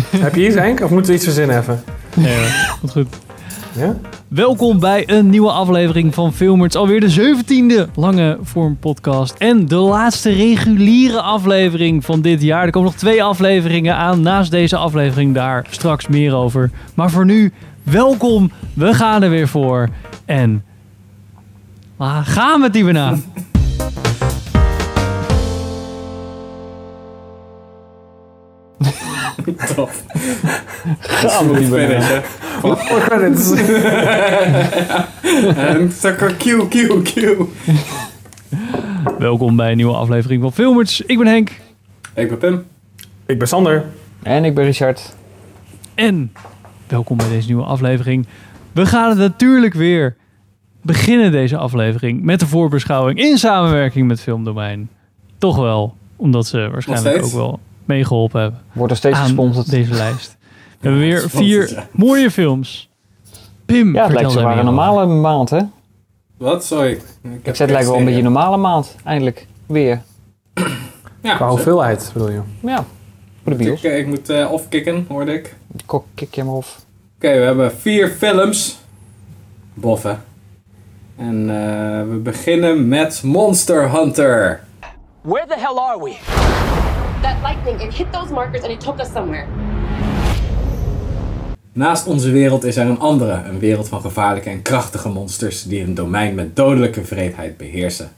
Heb je iets, Henk? Of moeten we iets verzinnen even? Nee hoor, komt goed. Ja? Welkom bij een nieuwe aflevering van Filmers. Alweer de 17e lange vorm podcast. En de laatste reguliere aflevering van dit jaar. Er komen nog twee afleveringen aan. Naast deze aflevering daar straks meer over. Maar voor nu, welkom. We gaan er weer voor. En ah, gaan met die Tof. Gaan we hè? Oh, credits. En Q, Q, Q. Welkom bij een nieuwe aflevering van Filmers. Ik ben Henk. Ik ben Pim. Ik ben Sander. En ik ben Richard. En welkom bij deze nieuwe aflevering. We gaan het natuurlijk weer beginnen deze aflevering met de voorbeschouwing in samenwerking met Filmdomein. Toch wel, omdat ze waarschijnlijk ook wel meegeholpen hebben Wordt er steeds gesponsord. deze lijst. We hebben weer vier ja. mooie films. Pim, Ja, het lijkt waar een normale maand, hè? Wat? Sorry. Ik zei, het lijkt wel een beetje een normale maand. Eindelijk. Weer. Ja, Qua hoeveelheid bedoel je? Ja. Voor de bios. ik, ik moet eh offkicken, hoorde ik. Kok, je maar af. Oké, we hebben vier films. Boffen. En eh, we beginnen met Monster Hunter. Where the hell are we? That lightning, it hit those markers and it took us somewhere. Naast onze wereld is er een andere, een wereld van gevaarlijke en krachtige monsters die een domein met dodelijke vreedheid beheersen.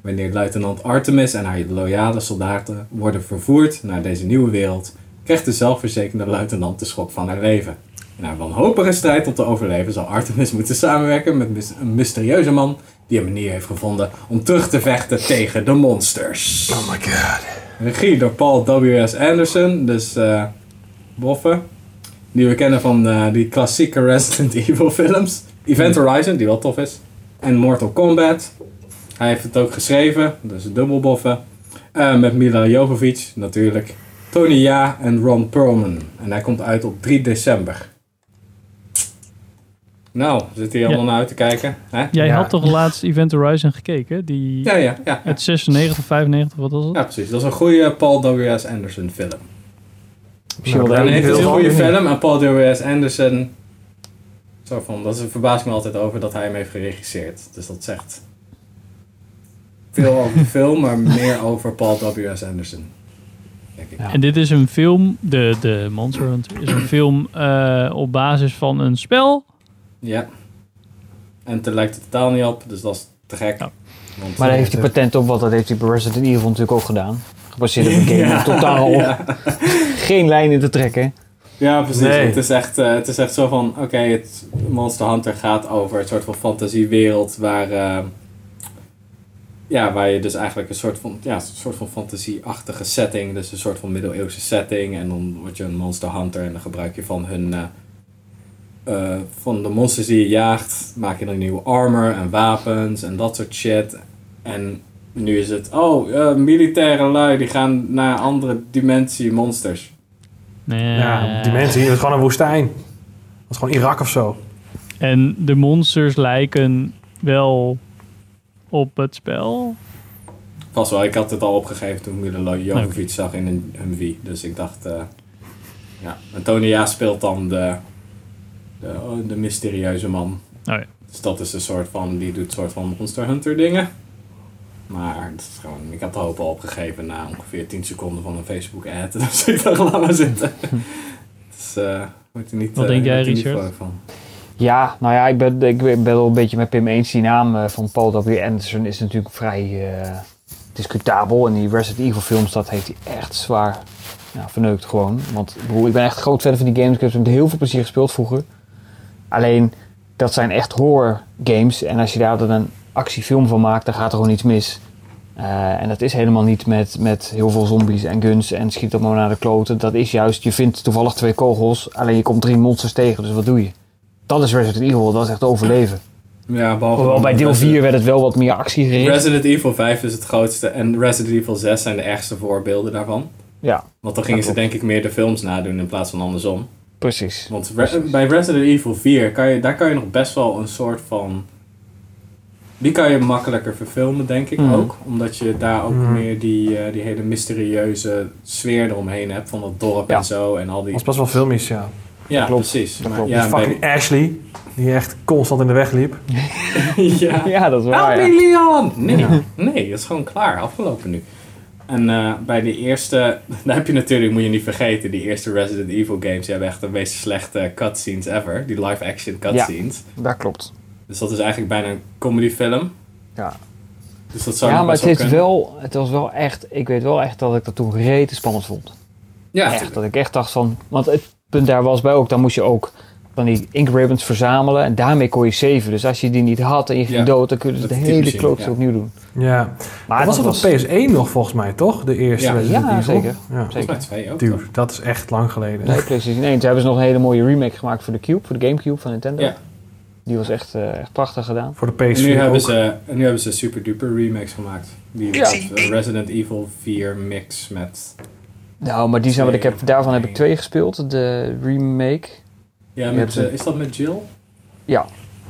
Wanneer luitenant Artemis en haar loyale soldaten worden vervoerd naar deze nieuwe wereld, krijgt de zelfverzekerde luitenant de schok van haar leven. In haar wanhopige strijd om te overleven zal Artemis moeten samenwerken met een mysterieuze man die een manier heeft gevonden om terug te vechten tegen de monsters. Oh my god. Regie door Paul W.S. Anderson, dus eh boffen. Die we kennen van eh, die klassieke Resident Evil films. Event Horizon, die wel tof is. En Mortal Kombat. Hij heeft het ook geschreven, dus dubbel boffen. Eh, met Mila Jovovich natuurlijk. Tony Ja en Ron Perlman. En hij komt uit op 3 december. Nou, zit hier allemaal naar uit te kijken. Hè? Jij Ja. had toch laatst Event Horizon gekeken? Die Ja, ja, ja. uit 96 of 95, wat was het? Ja, precies. Dat is een goede Paul W.S. Anderson film. Nou, het is een veel goede film en Paul W.S. Anderson. Zo van, dat is, verbaast me altijd over dat hij hem heeft geregisseerd. Dus dat zegt veel over de film, maar meer over Paul W.S. Anderson. Denk ik. Ja. En dit is een film, de, de Monster Hunter, is een film eh, op basis van een spel. Ja. En het lijkt er totaal niet op, dus dat is te gek. Ja. Want, Maar daar eh, heeft hij patent op, want dat heeft hij bij Resident Evil natuurlijk ook gedaan. Gebaseerd op een game. Ja, Totaal ja. geen lijnen te trekken. Ja, precies. Nee. Het, is echt, eh, het is echt zo van, oké, het Monster Hunter gaat over een soort van fantasiewereld waar, eh, ja, waar je dus eigenlijk een soort van, ja, een soort van fantasieachtige setting, dus een soort van middeleeuwse setting en dan word je een Monster Hunter en dan gebruik je van hun, eh, eh, van de monsters die je jaagt, maak je dan nieuwe armor en wapens en dat soort shit. En nu is het, oh, eh, militaire lui die gaan naar andere dimensie monsters. Nee. Ja, die mensen hier, dat is gewoon een woestijn. Dat is gewoon Irak of zo. En de monsters lijken wel op het spel. Vast wel, ik had het al opgegeven toen ik Mila Jovovich zag in een Humvee. Dus ik dacht, eh, ja. Ja speelt dan de, de, de mysterieuze man. Oh ja. Dus dat is een soort van, die doet een soort van Monster Hunter dingen. Maar het is gewoon, ik had de hoop al opgegeven na ongeveer 10 seconden van een Facebook ad. Dus ik dacht, laat maar zitten. dus eh wordt er niet Wat eh, denk jij, Richard? van. Ja, nou ja, ik ben, ik ben wel een beetje met Pim eens. Die naam eh, van Paul W. Anderson is natuurlijk vrij eh, discutabel. En die Resident Evil films, dat heeft hij echt zwaar ja, verneukt gewoon. Want ik, bedoel, ik ben echt groot fan van die games. Ik heb ze met heel veel plezier gespeeld vroeger. Alleen, dat zijn echt horror games. En als je daar dan een actiefilm van maakt, dan gaat er gewoon iets mis. Eh, en dat is helemaal niet met, met heel veel zombies en guns en schiet op maar naar de kloten. Dat is juist, je vindt toevallig twee kogels, alleen je komt drie monsters tegen, dus wat doe je? Dat is Resident Evil, dat is echt overleven. Ja, behalve Hoewel bij deel Resident- 4 werd het wel wat meer actiegericht. Resident Evil 5 is het grootste en Resident Evil 6 zijn de ergste voorbeelden daarvan. Ja, Want dan gingen ze denk ik meer de films nadoen in plaats van andersom. Precies. Want bij Resident Evil 4, kan je, daar kan je nog best wel een soort van Die kan je makkelijker verfilmen, denk ik Mhm. ook. Omdat je daar ook Mhm. meer die, eh, die hele mysterieuze sfeer eromheen hebt. Van dat dorp Ja. en zo. En al Dat die... was best wel filmisch, ja. Ja, klopt. precies. Dat Maar, klopt. ja, Die bij- fucking Ashley, die echt constant in de weg liep. ja. Ja, dat is Help waar. me, Ja. Leon! Nee, Ja. nee, dat is gewoon klaar. Afgelopen nu. En eh, bij de eerste... Daar heb je natuurlijk, moet je niet vergeten... Die eerste Resident Evil games... Die hebben echt de meest slechte cutscenes ever. Die live-action cutscenes. Dat klopt. Dus dat is eigenlijk bijna een comedyfilm. Ja. Dus dat zou Ja, maar het, wel is wel, het was wel echt, ik weet wel echt dat ik dat toen rete spannend vond. Ja, Echt, dat ik echt dacht van, want het punt daar was bij ook, dan moest je ook van die ink ribbons verzamelen en daarmee kon je saven. Dus als je die niet had en je ging Ja, dood, dan kun je dat de hele typisch, kloot ja. opnieuw doen. Ja. Maar dat was dat op de PS1 nog volgens mij, toch? De eerste Ja. Resident Ja, Evil. zeker. Ja. Twee ook. Dude, dat is echt lang geleden. Nee, PlayStation 1. Toen hebben ze nog een hele mooie remake gemaakt voor de Cube, voor de Gamecube van Nintendo. Ja. Die was echt, eh, echt prachtig gedaan. Voor de En PS4 nu, hebben ook. ze, en nu hebben ze super duper remakes gemaakt. Die Ja. een Resident Evil 4 mix met... Nou, maar die zijn wat ik heb, daarvan heb ik twee gespeeld, de remake. Ja, met, eh, is dat met Jill? Ja,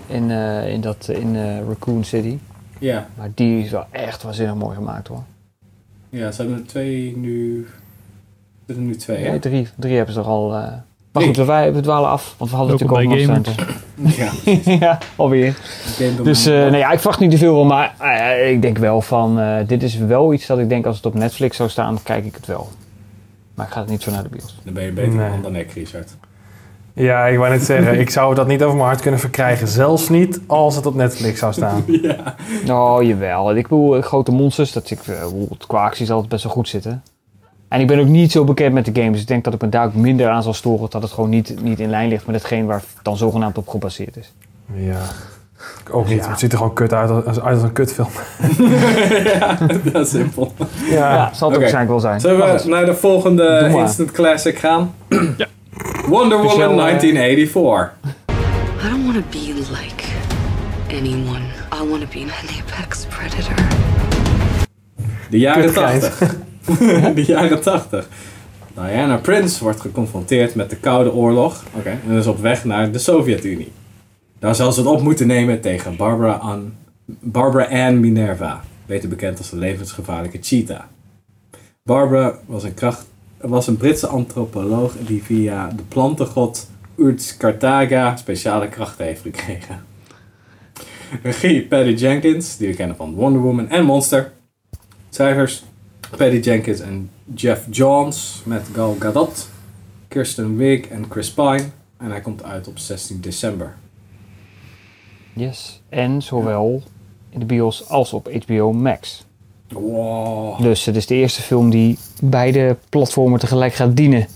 in, eh, in, dat, in eh, Raccoon City. Ja. Maar die is wel echt waanzinnig mooi gemaakt hoor. Ja, ze hebben er twee nu... Er zijn nu twee, hè? Nee, drie, drie hebben ze er al. eh. Maar Drie. goed, wij we dwalen af, want we hadden Welkom natuurlijk ook nog Ja. ja, alweer. Dus eh, nee, ja, ik verwacht niet te veel van, maar ik denk wel van, eh, dit is wel iets dat ik denk als het op Netflix zou staan, kijk ik het wel. Maar ik ga het niet zo naar de bios. Dan ben je beter Nee. man dan ik, Richard. Ja, ik wou net zeggen, ik zou dat niet over mijn hart kunnen verkrijgen. Zelfs niet als het op Netflix zou staan. ja. Oh, jawel. Ik bedoel, eh, grote monsters, dat ik, eh, hoe het qua acties altijd best wel goed zitten. En ik ben ook niet zo bekend met de games, dus ik denk dat ik me daar ook minder aan zal storen, dat het gewoon niet, niet in lijn ligt met hetgeen waar het dan zogenaamd op gebaseerd is. Ja. Ik ook niet. Ja. Het ziet er gewoon kut uit als, uit als een kutfilm. ja, dat is simpel. Ja. Ja, zal het ook waarschijnlijk wel zijn. Zullen we naar de volgende instant classic gaan? Wonder Woman Speciaal, eh, 1984. I don't want to be like anyone. I want to be an apex predator. De jaren Kutgrijs. 80. de jaren 80. Diana Prince wordt geconfronteerd met de Koude Oorlog. Oké. En is op weg naar de Sovjet-Unie. Daar zal ze het op moeten nemen tegen Barbara, Ann, Barbara Ann Minerva. Beter bekend als de levensgevaarlijke Cheetah. Barbara was een, kracht, was een Britse antropoloog die via de plantengod Urts Carthaga speciale krachten heeft gekregen. Regie Patty Jenkins, die we kennen van Wonder Woman en Monster. Schrijvers Patty Jenkins en Jeff Johns met Gal Gadot, Kirsten Wiig en Chris Pine. En hij komt uit op 16 december. Yes. En zowel in de bios als op HBO Max. Wow. Dus het is de eerste film die beide platformen tegelijk gaat dienen.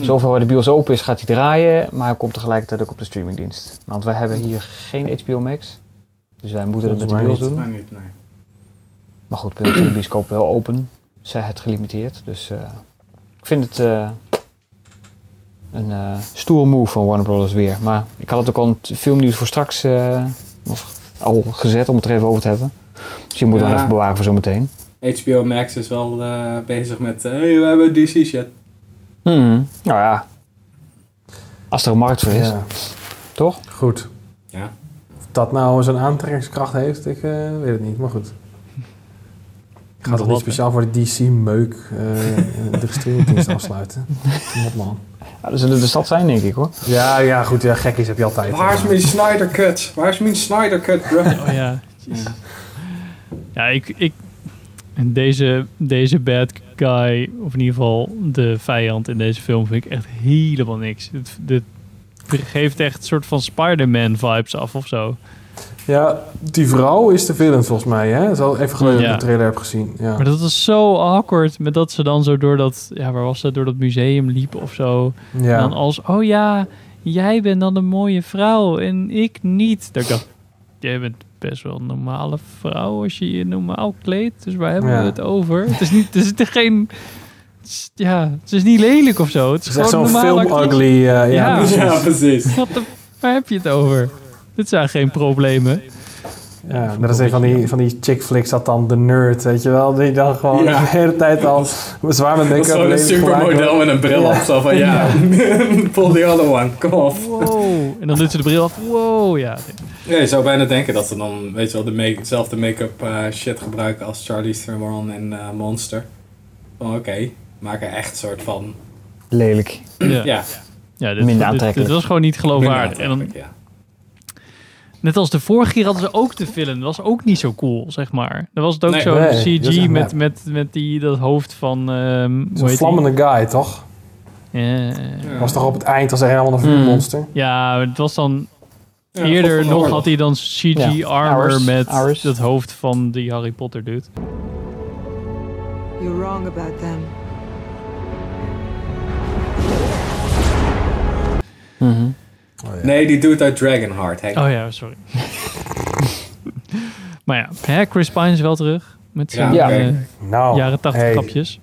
Zoveel waar de bios open is, gaat hij draaien, maar hij komt tegelijkertijd ook op de streamingdienst. Want wij hebben hier geen HBO Max. Dus wij moeten het met de bios doen. Maar niet, nee. Maar goed, bij de bioscoop wel open. Zij het gelimiteerd. Dus eh, ik vind het eh, een stoere move van Warner Bros. weer. Maar ik had het ook al het filmnieuws voor straks nog al gezet om het er even over te hebben. Dus je moet Ja. dan even bewaren voor zometeen. HBO Max is wel eh, bezig met, hey, we hebben DC shit. Hmm, nou ja. Als er een markt voor is, Ja. toch? Goed. Ja. Of dat nou zo'n aantrekkingskracht heeft, ik eh, weet het niet. Maar goed. Ik ga toch niet speciaal voor de DC-meuk eh de streamingdienst afsluiten. Kom op, man. Ja, dat zullen de stad zijn, denk ik hoor. Ja, ja, goed. Ja, gekkies heb je altijd. Waar is mijn Snyder Cut? Waar is mijn Snyder Cut, bro? Oh ja. Jeez. Ja, ik, ik, deze, deze bad guy, of in ieder geval de vijand in deze film, vind ik echt helemaal niks. Het, dit geeft echt een soort van Spider-Man vibes af of zo. Ja, die vrouw is de villain volgens mij, hè? Dat is al even geleden dat Ja. ik de trailer heb gezien. Ja. Maar dat was zo awkward, met dat ze dan zo door dat, ja, waar was dat, door dat museum liep of zo. En dan ja. als, oh ja, jij bent dan een mooie vrouw en ik niet. Dan dacht jij bent best wel een normale vrouw als je je normaal kleedt. Dus waar hebben Ja. we het over? Het is niet, het is er geen, het is- ja, het is niet lelijk of zo. Het is, Het is echt gewoon zo'n normaal. film ugly. eh, ja, Ja. precies. ja, precies. Wat de, waar heb je het over? Dit zijn geen problemen. Ja, dat is een van die, van die chick flicks dat dan de nerd, weet je wel. Die dan gewoon Ja. de hele tijd al zwaar met Dat is een lelijk gemaakt supermodel met een bril op. Zo van, ja, pull the other one, kom op. Wow. En dan doet ze de bril af. Wow, ja. Ja, je zou bijna denken dat ze dan, weet je wel, de make dezelfde make-up eh, shit gebruiken als Charlize Theron en eh, Monster. Van oké, maak er echt een soort van, Lelijk. Ja, ja, ja dit, Minder aantrekkelijk. Dit was gewoon niet geloofwaardig. En dan, ja. Net als de vorige keer hadden ze ook de film. Dat was ook niet zo cool, zeg maar. Dan was het ook Nee. zo'n Nee, dat is CG met, met, met die, dat hoofd van... ehm Zo'n heet vlammende guy, toch? Ja. Was toch op het eind als er helemaal een vuurmonster? ja, het was dan... Ja, Eerder nog had hij dan CG Ja, armor Hours. met Hours. het hoofd van die Harry Potter dude. You're wrong about them. Mhm. Nee, die doet uit Dragonheart, Henk. Oh ja, sorry. maar ja, hè, Chris Pine is wel terug. Met zijn Ja, eh. Nou, jaren 80 hey, grapjes.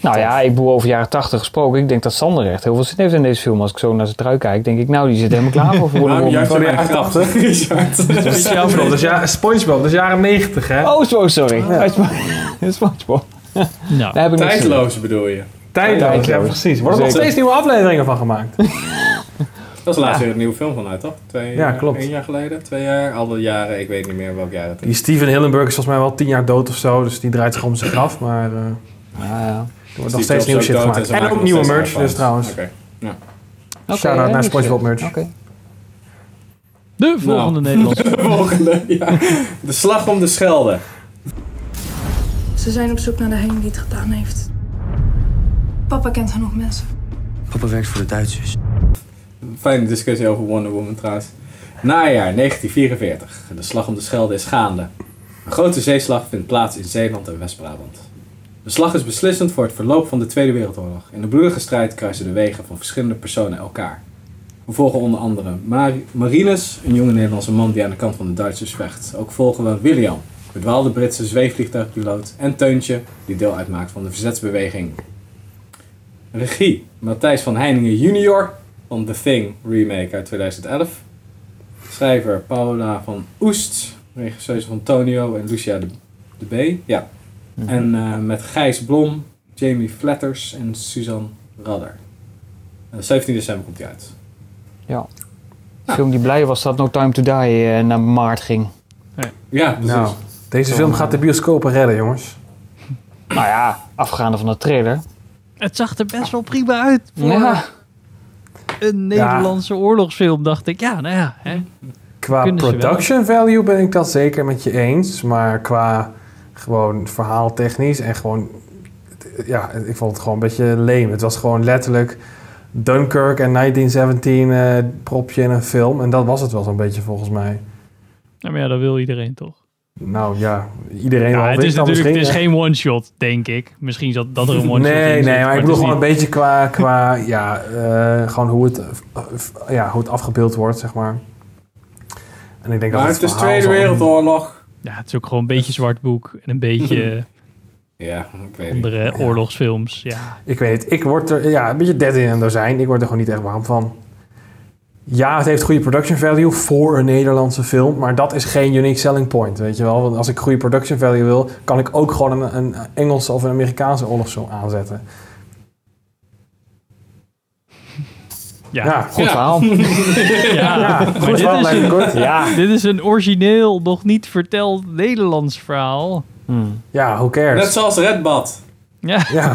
Nou ja, ik bedoel over jaren 80 gesproken. Ik denk dat Sander echt heel veel zin heeft in deze film. Als ik zo naar zijn trui kijk, denk ik, nou, die zit helemaal klaar voor Wonder Nou, Woman. juist Van de jaren grap, 80. Richard. Dat is SpongeBob, dat is, ja, SpongeBob, dat is jaren 90, hè? Oh, zo, sorry. Ja. SpongeBob. Nou, Daar heb ik. Tijdloos bedoel je. Tijdloos, ja precies. Er worden nog steeds nieuwe afleveringen van gemaakt. Dat is laatst weer een nieuwe film vanuit, toch? Twee, Ja, klopt. één jaar geleden, twee jaar, alle jaren, ik weet niet meer welk jaar het is. Die Steven Hillenburg is volgens mij wel tien jaar dood of zo, dus die draait zich om zich af. Maar eh, er Ah, ja. wordt nog steeds nieuwe shit gemaakt. En ook nieuwe merch, dus trouwens. Oké. Oké, Shout-out ja, naar. SpongeBob merch. Oké. de volgende Nederlandse. Volgende, ja. De slag om de Schelde. Ze zijn op zoek naar degene die het gedaan heeft. Papa kent genoeg mensen. Papa werkt voor de Duitsers. Fijne discussie over Wonder Woman trouwens. Najaar 1944. De slag om de Schelde is gaande. Een grote zeeslag vindt plaats in Zeeland en West-Brabant. De slag is beslissend voor het verloop van de Tweede Wereldoorlog. In de bloedige strijd kruisen de wegen van verschillende personen elkaar. We volgen onder andere Mar- Marinus, een jonge Nederlandse man die aan de kant van de Duitsers vecht. Ook volgen we William, verdwaalde Britse zweefvliegtuigpiloot. En Teuntje, die deel uitmaakt van de verzetsbeweging. Regie, Matthijs van Heiningen junior van The Thing remake uit 2011. Schrijver Paula van Oest, regisseur van Tonio en Lucia de, de B. Ja. En eh, met Gijs Blom, Jamie Flatters en Suzanne Radder. Eh, 17 december komt hij uit. Ja. De film die blij was dat No Time To Die eh, naar maart ging. Ja, precies. Nou, deze film gaat de bioscopen redden, jongens. Nou ja, afgaande van de trailer. Het zag er best wel prima uit voor Ja. Een Nederlandse oorlogsfilm, dacht ik. Ja, nou ja. Hè. Qua Kunnen production value ben ik dat zeker met je eens. Maar qua gewoon verhaaltechnisch en gewoon... Ja, ik vond het gewoon een beetje lame. Het was gewoon letterlijk Dunkirk en 1917 eh, propje in een film. En dat was het wel zo'n beetje volgens mij. Nou, maar ja, dat wil iedereen toch? Nou ja, iedereen Ja, het is natuurlijk het is geen one-shot, denk ik. Misschien dat, dat er een one-shot in Nee, zit, nee, maar ik het bedoel is gewoon een beetje qua, qua ja, eh, gewoon hoe het, ja, hoe het afgebeeld wordt, zeg maar. En ik denk Maar dat het is verhaal Tweede Wereldoorlog. Ja, het is ook gewoon een beetje zwart boek en een beetje Ja, ik weet niet. andere oorlogsfilms. Ja. Ik weet het, ik word er, ja, een beetje dead in een dozijn. Ik word er gewoon niet echt warm van. Ja, het heeft goede production value voor een Nederlandse film, maar dat is geen unique selling point, weet je wel. Want als ik goede production value wil, kan ik ook gewoon een, een Engelse of een Amerikaanse oorlogsfilm aanzetten. Ja, Ja, Goed Ja. verhaal. ja. goed dit wel, is, kort. Ja. dit is een origineel, nog niet verteld Nederlands verhaal. Hmm. Ja, who Net cares? zoals Redbad. Ja, Ja.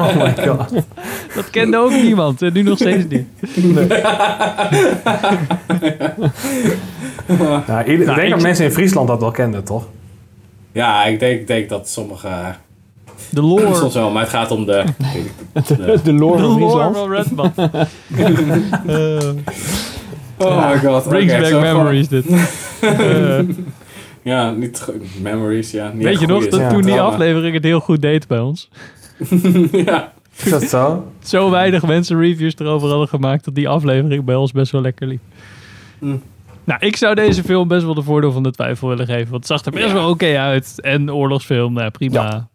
oh my god. Dat kende ook niemand en nu nog steeds niet. Ja, ieder- ik Nou, denk ik- dat mensen in Friesland dat wel kenden, toch? Ja, ik denk, denk dat sommige... De lore. Soms wel, maar het gaat om de... ik, de De lore De van lore Friesland. van Redman. Eh, oh my god. brings back memories dit. Eh, Ja, niet memories, ja. Niet weet je nog dat toen die aflevering het heel goed deed bij ons? ja. Is dat zo? Zo weinig mensen reviews erover hadden gemaakt dat die aflevering bij ons best wel lekker liep. Mm. Nou, ik zou deze film best wel de voordeel van de twijfel willen geven. Want het zag er best Ja. wel oké uit. En oorlogsfilm, nou prima. Ja.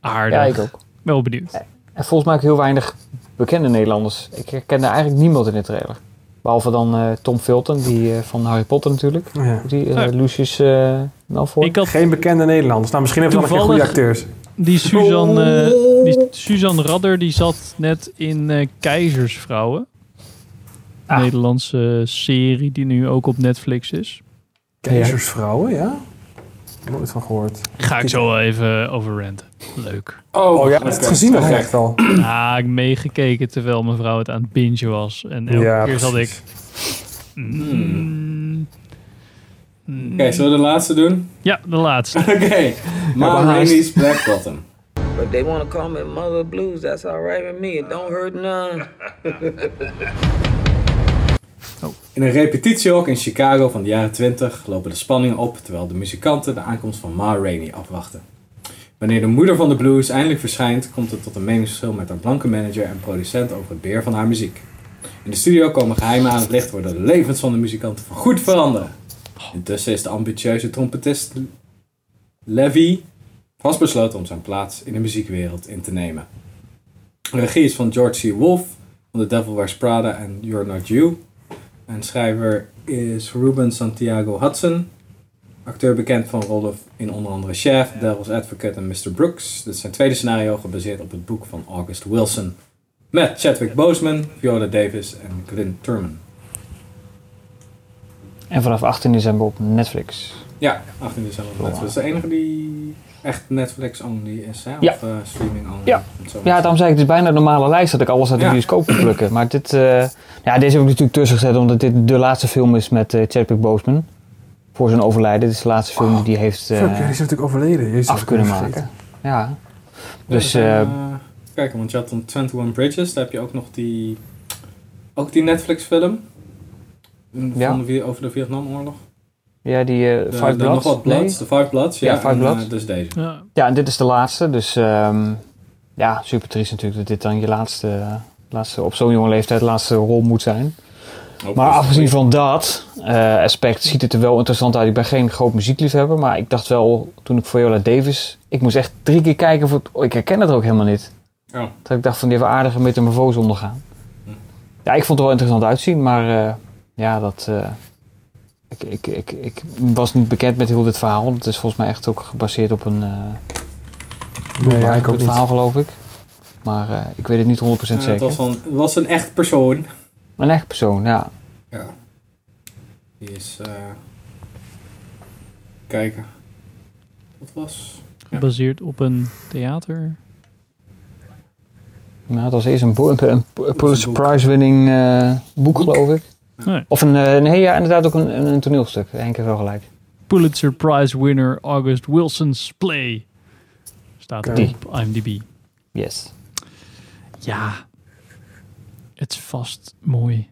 Aardig. Ja, ik ook. Wel benieuwd. En volgens mij ook heel weinig bekende Nederlanders. Ik herkende eigenlijk niemand in de trailer. Behalve dan eh, Tom Felton, die eh, van Harry Potter natuurlijk. Ja. Die, eh, Ja. Lucius eh Malfoy. Ik had Geen bekende Nederlanders. Nou, misschien hebben ze wel een keer goede acteurs. Die Suzanne, eh, die Suzanne Radder, die zat net in eh, Keizersvrouwen. Ah. Nederlandse serie die nu ook op Netflix is. Keizersvrouwen, ja? Nooit van gehoord. Ga ik zo wel even over ranten. Leuk. Oh, Oh ja, je het gezien Oké. echt al? Ah, ik meegekeken terwijl mijn vrouw het aan het bingen was. En elke Ja, keer zat ik... Mm, Oké, zullen we de laatste doen? Ja, de laatste. Oké. Ma haast. Rainey's Black Bottom. But they want to call me Mother Blues. That's all right with me. It don't hurt none. In een repetitiehok in Chicago van de jaren 20 lopen de spanningen op terwijl de muzikanten de aankomst van Ma Rainey afwachten. Wanneer de moeder van de blues eindelijk verschijnt, komt het tot een meningsverschil met haar blanke manager en producent over het beheer van haar muziek. In de studio komen geheimen aan het licht waardoor de levens van de muzikanten voorgoed veranderen. Intussen is de ambitieuze trompetist Levy vastbesloten om zijn plaats in de muziekwereld in te nemen. Regie is van George C. Wolfe van The Devil Wears Prada en You're Not You. En schrijver is Ruben Santiago Hudson. Acteur bekend van rollen in onder andere Chef, Devil's Advocate en Mr. Brooks. Dit is zijn tweede scenario gebaseerd op het boek van August Wilson. Met Chadwick Boseman, Viola Davis en Glyn Turman. En vanaf 18 december op Netflix. Ja, 18 december op Netflix. Dat is de enige die echt Netflix-only is, hè? Ja. Of eh, streaming-only. Ja. Ja, daarom zei ik, het is bijna een normale lijst dat ik alles uit de Ja. bioscoop moet plukken. Maar dit, eh, ja, deze heb ik natuurlijk tussen gezet omdat dit de laatste film is met eh, Chadwick Boseman. Voor zijn overlijden. Dit is de laatste film die hij heeft eh, Fuck, ja, die is natuurlijk overleden. Jezus, af kunnen maken. vergeten. Ja. Dus, kijk, want je had dan 21 Bridges, daar heb je ook nog die, ook die Netflix-film. Van Ja. de, over de Vietnamoorlog. ja, die eh De- Five de Bloods. Nog wat nee? Bloods, de Five Bloods. Ja, Ja, Five en, Bloods. dus deze. Ja. Ja, en dit is de laatste. Dus ehm, ja, super triest natuurlijk dat dit dan je laatste, laatste op zo'n jonge leeftijd laatste rol moet zijn. Ook Maar dus- afgezien van dat eh, aspect ziet het er wel interessant uit. Ik ben geen groot muziekliefhebber, maar ik dacht wel toen ik Viola Davis... Ik moest echt drie keer kijken, voor, oh, ik herken het ook helemaal niet. Oh. Dat ik dacht van die een aardige metamorfose ondergaan. Ja, ik vond het wel interessant uitzien, maar eh, ja, dat... eh, ik, ik, ik, ik was niet bekend met heel dit verhaal. Het is volgens mij echt ook gebaseerd op een... eh Nee, ja, ik ook het niet. verhaal geloof ik. Maar eh, ik weet het niet 100% Ja, het, zeker. was van, het was een echt persoon. Een echt persoon, ja. Ja. Die is... eh kijken. Wat was... Ja. Gebaseerd op een theater. Nou, het was eerst een, bo- een, een Pulitzer Prize winning eh, boek, geloof ik. Nee. Of een, eh, nee, ja, inderdaad ook een, een, toneelstuk. Henk heeft wel gelijk. Pulitzer Prize winner August Wilson's Play. Staat er Die. op IMDb. Yes. Ja. Het is vast mooi.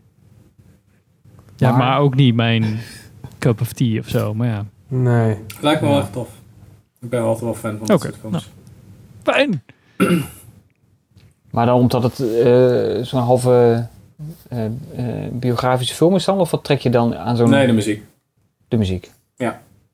Ja, maar, Maar- ook niet mijn cup of tea of zo. Maar ja. Nee. Lijkt me wel echt tof. Ik ben altijd wel fan van dat Oké, soort films. Fijn. Maar dan omdat het eh, zo'n halve eh, eh, biografische film is dan? Of wat trek je dan aan zo'n... Nee, de muziek. de muziek.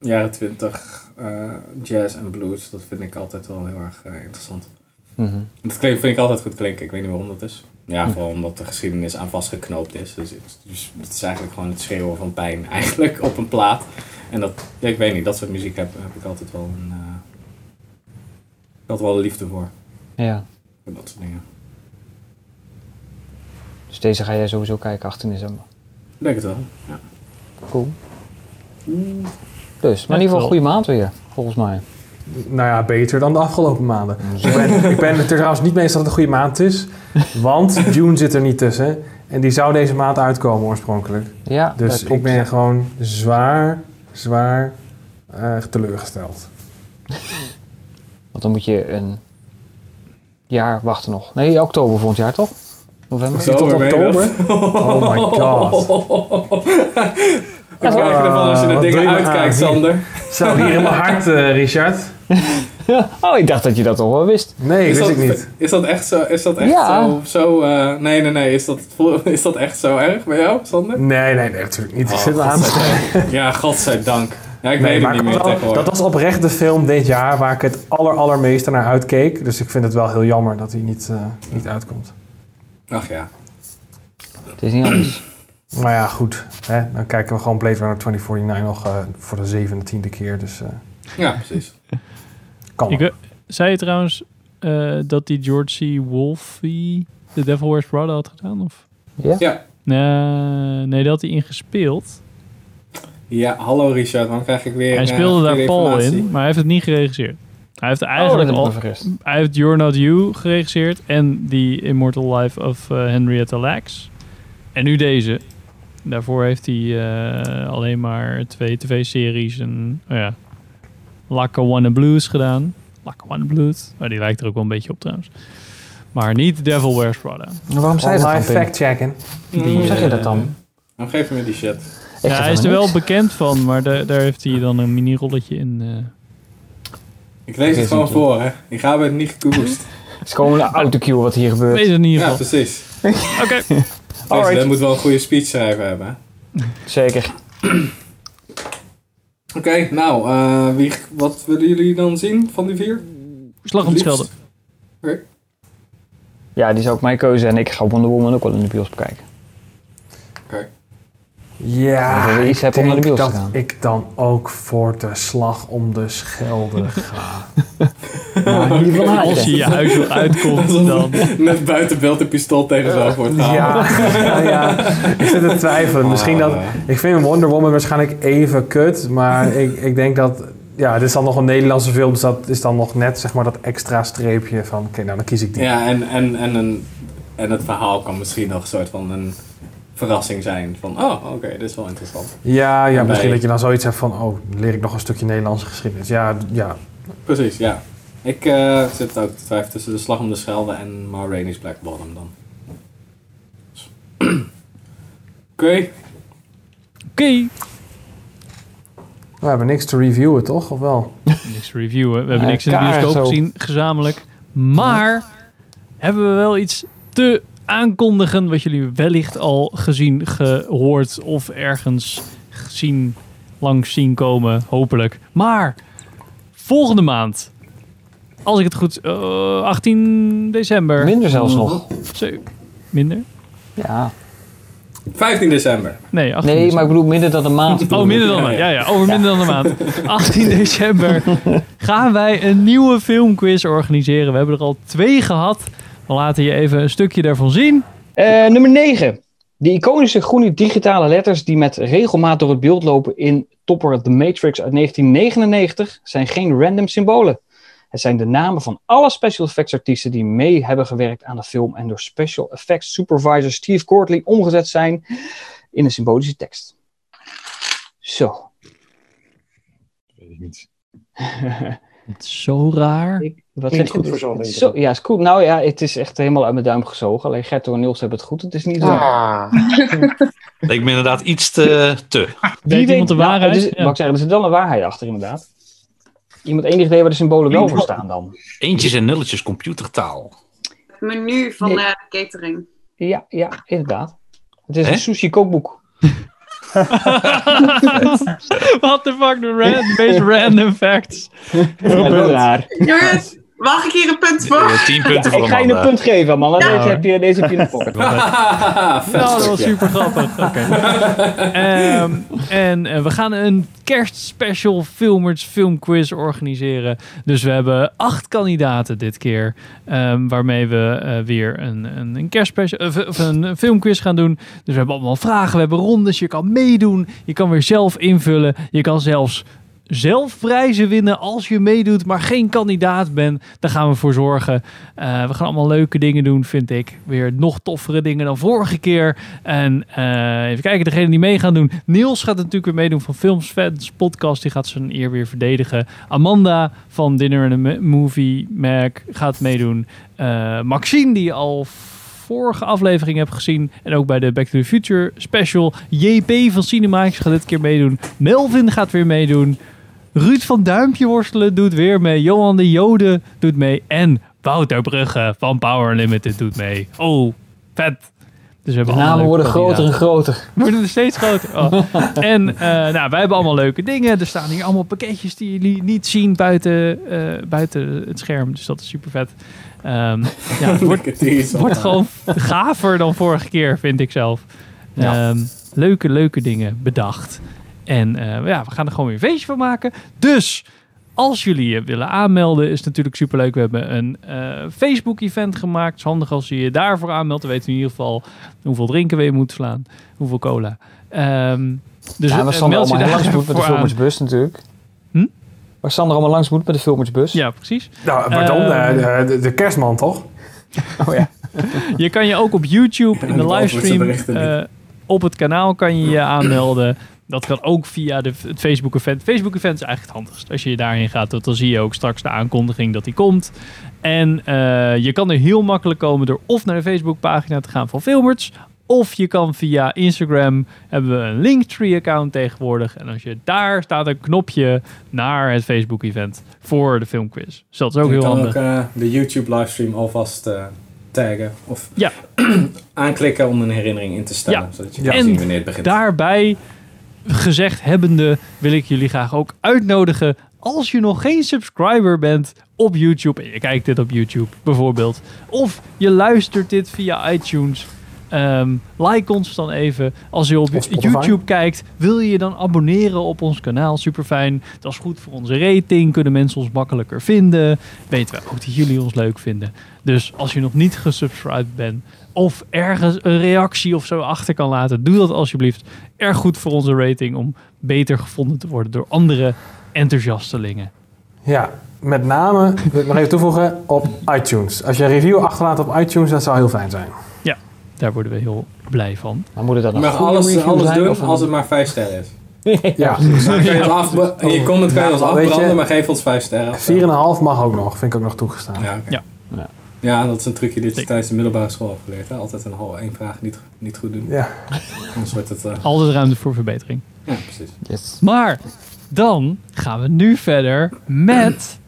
Jaren 20, eh, jazz en blues, dat vind ik altijd wel heel erg interessant. Mhm. Dat klinkt, vind ik altijd goed klinken, ik weet niet waarom dat is. Ja, vooral omdat de geschiedenis aan vastgeknoopt is. Dus, het- dus het is eigenlijk gewoon het schreeuwen van pijn eigenlijk op een plaat. En dat, ja, ik weet niet, dat soort muziek heb, heb ik altijd wel een... ik had wel een liefde voor, Ja. voor dat soort dingen. Dus deze ga jij sowieso kijken 18 december. Ik denk het wel, ja. Cool. Dus, maar in ieder geval een goede maand weer, volgens mij. Nou ja, beter dan de afgelopen maanden. Ik ben, ik ben het er trouwens niet mee eens dat het een goede maand is. Want June zit er niet tussen. En die zou deze maand uitkomen oorspronkelijk. Ja, Dus ik ben gewoon zwaar, zwaar eh, teleurgesteld. Want dan moet je een jaar wachten nog. Nee, oktober volgend jaar toch? November? Tot Oktober? Oh my god. Wat krijg je ervan als je doe dingen uitkijkt? Sander? Zo, hier in mijn hart, eh, Richard. Oh, ik dacht dat je dat toch wel wist. Nee, Is wist dat, ik niet. is dat echt zo? Is dat echt Ja. zo? zo eh, nee, nee, nee. Is dat, is dat echt zo erg bij jou, Sander? Nee, nee, nee, natuurlijk niet. Ik Oh, zit me aan. Ja, godzijdank. Ja, ik Nee, weet maar het niet dat meer was- tegenwoordig. dat was oprecht de film dit jaar waar ik het aller, allermeeste naar uitkeek. Dus ik vind het wel heel jammer dat hij niet, eh, niet uitkomt. Ach ja. Het is niet anders. Maar ja, goed. Hè? Dan kijken we gewoon Blade Runner 2049 nog eh, voor de zeventiende keer. Dus eh, Ja, precies. kan Ik, zei je trouwens eh, dat die George C. Wolfe The Devil Wears Prada had gedaan? Of? Ja? Ja. Nee, nee, dat had hij ingespeeld. Ja, hallo Richard, dan krijg ik weer. Hij speelde daar Paul in, maar hij heeft het niet geregisseerd. Hij heeft Oh, eigenlijk al... Hij heeft You're Not You geregisseerd en die Immortal Life of eh, Henrietta Lacks. En nu deze. Daarvoor heeft hij eh, alleen maar twee tv-series en, oh ja, Lackawanna Blues gedaan. Lackawanna Blues. Maar die lijkt er ook wel een beetje op trouwens. Maar niet Devil Wears Prada. Maar waarom zei je dat dan, fact-checken. Waarom zeg je dat dan? Dan geef me die shit. Ja, hij is er wel bekend van, maar da- daar heeft hij dan een mini-rolletje in. eh. Ik lees het gewoon voor, hè. Ik ga het niet geboost. Het is gewoon een autocue wat hier gebeurt. Weet het in ieder Ja, geval. precies. Oké. President moet wel een goede speech schrijven hebben, hè. Zeker. Oké, nou, eh, wie, wat willen jullie dan zien van die vier? Slag om het. Oké. Ja, die is ook mijn keuze en ik ga Wonder Woman ook wel in de bios bekijken. Ja, Dat ik iets de denk te dat gaan. ik dan ook voor de slag om de Schelde ga. Van Als je je huis uitkomt, dan... Net buiten beeld een pistool tegen zijn hoofd wordt gehaald. Ja, ja, ja, ik zit te twijfelen. Misschien dat, ik vind Wonder Woman waarschijnlijk even kut, maar ik, ik denk dat... Ja, dit is dan nog een Nederlandse film, dus dat is dan nog net zeg maar dat extra streepje van... Oké, nou dan kies ik die. Ja, en, en, en, een, en het verhaal kan misschien nog een soort van een verrassing zijn. Van, oh, oké, dit is wel interessant. Ja, ja En misschien bij- dat je dan zoiets hebt van... Oh, leer ik nog een stukje Nederlandse geschiedenis. Ja, ja. Precies, ja. Ik eh, zit ook te twijfelen tussen de Slag om de Schelde en Ma Rainey's Black Bottom dan. Oké. Oké. We hebben niks te reviewen, toch? Of wel? Niks te reviewen. We hebben Ja, niks in de bioscoop gezien, gezamenlijk. Maar hebben we wel iets te aankondigen wat jullie wellicht al gezien, gehoord of ergens gezien, langs zien komen, hopelijk. Maar volgende maand, als ik het goed, eh 18 december. Minder zelfs nog. Zo, minder? Ja. 15 december. Nee, 18 Nee, maar ik bedoel minder dan een maand. Oh, minder dan een Ja, ja, over minder dan een maand. 18 december gaan wij een nieuwe filmquiz organiseren. We hebben er al twee gehad. We laten je even een stukje daarvan zien. Eh, nummer 9. De iconische groene digitale letters die met regelmaat door het beeld lopen in Topper The Matrix uit 1999 zijn geen random symbolen. Het zijn de namen van alle special effects artiesten die mee hebben gewerkt aan de film en door special effects supervisor Steve Courtley omgezet zijn in een symbolische tekst. Zo. Weet ik niet. Het is zo raar. Ik, wat Klinkt zeg goed voor zo'n zo, ja, is goed. Nou ja, het is echt helemaal uit mijn duim gezogen. Alleen Gerto en Niels hebben het goed. Het is niet zo. Ah. Leek me inderdaad iets te... te. Weet iemand de nou, waarheid? het is- Ja. Mag ik zeggen, er zit wel een waarheid achter inderdaad. Iemand enig idee waar de symbolen wel voor staan dan? Eentjes en nulletjes computertaal. Het menu van Nee. eh, de catering. Ja, ja, inderdaad. Het is een sushi kookboek. What the fuck, de, ran- de meest random facts. Ja, wel raar. Jongens, mag ik hier een punt voor? Eh, tien punten voor Ik ga je een punt geven, man. Deze, heb je, deze heb je in de pocket. Nou, dat was super grappig. Oké. Ehm, en eh, we gaan een kerstspecial filmers filmquiz organiseren. Dus we hebben acht kandidaten dit keer. ehm, waarmee we eh, weer een, een, een kerstspecial of, of een filmquiz gaan doen. Dus we hebben allemaal vragen, we hebben rondes. Je kan meedoen. Je kan weer zelf invullen. Je kan zelfs zelf prijzen winnen als je meedoet, maar geen kandidaat bent. Daar gaan we voor zorgen. Eh, we gaan allemaal leuke dingen doen, vind ik. Weer nog toffere dingen dan vorige keer. En eh, even kijken, degene die mee gaan doen. Niels gaat natuurlijk weer meedoen van Films Fans Podcast. Die gaat zijn eer weer verdedigen. Amanda van Dinner and a Movie Mag gaat meedoen. Eh, Maxine, die al vorige aflevering hebt gezien. En ook bij de Back to the Future special. JP van Cinemax gaat dit keer meedoen. Melvin gaat weer meedoen. Ruud van Duimpje Worstelen doet weer mee. Johan de Jode doet mee. En Wouter Brugge van Power Limited doet mee. Oh, vet. Dus we De hebben namen worden groter en groter. Worden er steeds groter. Oh. En eh, nou, wij hebben allemaal leuke dingen. Er staan hier allemaal pakketjes die jullie niet zien buiten, eh, buiten het scherm. Dus dat is super vet. Ehm, ja, het wordt, gewoon gaver dan vorige keer, vind ik zelf. Ja. Ehm, leuke, leuke dingen bedacht. En eh, ja, we gaan er gewoon weer een feestje van maken. Dus als jullie je willen aanmelden, is het natuurlijk superleuk. We hebben een eh, Facebook-event gemaakt. Het is handig als je je daarvoor aanmeldt. Dan weten we in ieder geval hoeveel drinken we in moeten slaan. Hoeveel cola. Ehm, dus ja, eh, waar Sander meld je allemaal langs moet met de aan. filmersbus natuurlijk. Hm? Waar Sander allemaal langs moet met de filmersbus. Ja, precies. Nou, pardon, Ehm, eh, de, de kerstman toch? Oh ja. Je kan je ook op YouTube in de livestream eh, op het kanaal kan je je aanmelden. Dat kan ook via de, het Facebook-event. Facebook-event is eigenlijk het handigst. Als je daarheen gaat, dan zie je ook straks de aankondiging dat die komt. En eh, je kan er heel makkelijk komen door of naar de Facebook-pagina te gaan van Filmers. Of je kan via Instagram, hebben we een Linktree-account tegenwoordig. En als je daar staat een knopje naar het Facebook-event voor de filmquiz. Dus dat is ook je heel kan handig. ook eh, de YouTube-livestream alvast eh, taggen. Of Ja. aanklikken om een herinnering in te stellen. Ja. Zodat je kan zien wanneer het begint. daarbij gezegd hebbende wil ik jullie graag ook uitnodigen. Als je nog geen subscriber bent op YouTube en je kijkt dit op YouTube bijvoorbeeld. Of je luistert dit via iTunes. ehm, like ons dan even. Als je op. YouTube kijkt, wil je je dan abonneren op ons kanaal. Super fijn. Dat is goed voor onze rating. Kunnen mensen ons makkelijker vinden. Weten we ook dat jullie ons leuk vinden. Dus als je nog niet gesubscribed bent of ergens een reactie of zo achter kan laten, doe dat alsjeblieft. Erg goed voor onze rating om beter gevonden te worden door andere enthousiastelingen. Ja, met name, wil ik nog even toevoegen, op iTunes. Als je een review achterlaat op iTunes, dat zou heel fijn zijn. Ja, daar worden we heel blij van. Maar moet het dan mag alles, review alles doen of als het maar 5 sterren is. Ja, kan je, afbra- in je comment kan je ons afbranden, maar geef ons 5 sterren. 4,5 mag ook nog, vind ik ook nog toegestaan. Ja. Ja. Ja. Dat is een trucje dat je tijdens de middelbare school hebt geleerd. Hè? Altijd een halve één vraag niet, niet goed doen. Ja. Anders wordt het... eh, Altijd ruimte voor verbetering. ja, precies. Yes. Maar dan gaan we nu verder met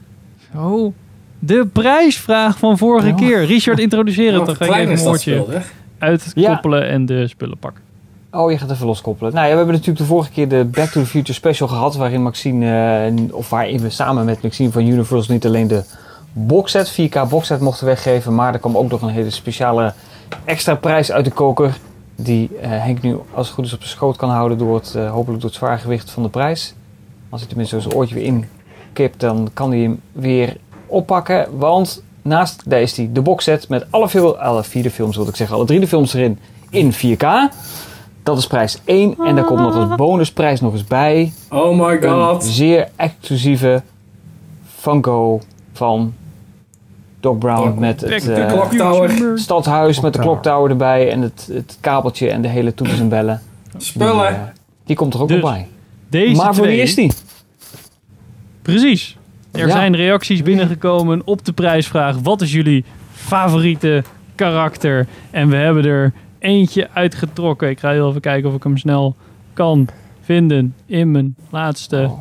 oh, de prijsvraag van vorige Ja. keer. Richard, introduceer het. Oh, Dan ga ik klein even een woordje uitkoppelen en de spullen pakken. Oh, je gaat even loskoppelen. Nou ja, we hebben natuurlijk de vorige keer de Back to the Future special gehad. Waarin Maxine, eh, of waarin we samen met Maxine van Universal niet alleen de boxset, 4K boxset mochten weggeven. Maar er kwam ook nog een hele speciale extra prijs uit de koker. Die eh, Henk nu als het goed is op zijn schoot kan houden door het, eh, hopelijk door het zwaargewicht van de prijs. Als hij tenminste zo zijn oortje weer inkipt, dan kan hij hem weer oppakken. Want naast, daar is hij de boxset met alle, fil- alle vier de films, wil ik zeggen, alle drie de films erin in 4K. Dat is prijs 1. En daar komt nog als bonusprijs nog eens bij. Oh my Een god. zeer exclusieve Funko van Doc Brown met het eh, future. stadhuis met de Kloktower. erbij en het, het kabeltje en de hele toeters en bellen. Die, Spullen. eh, die komt er ook Dus, nog bij. Deze maar voor twee, wie is die? Precies. Er Ja. zijn reacties binnengekomen op de prijsvraag. Wat is jullie favoriete karakter? En we hebben er eentje uitgetrokken. Ik ga heel even kijken of ik hem snel kan vinden in mijn laatste. Oh,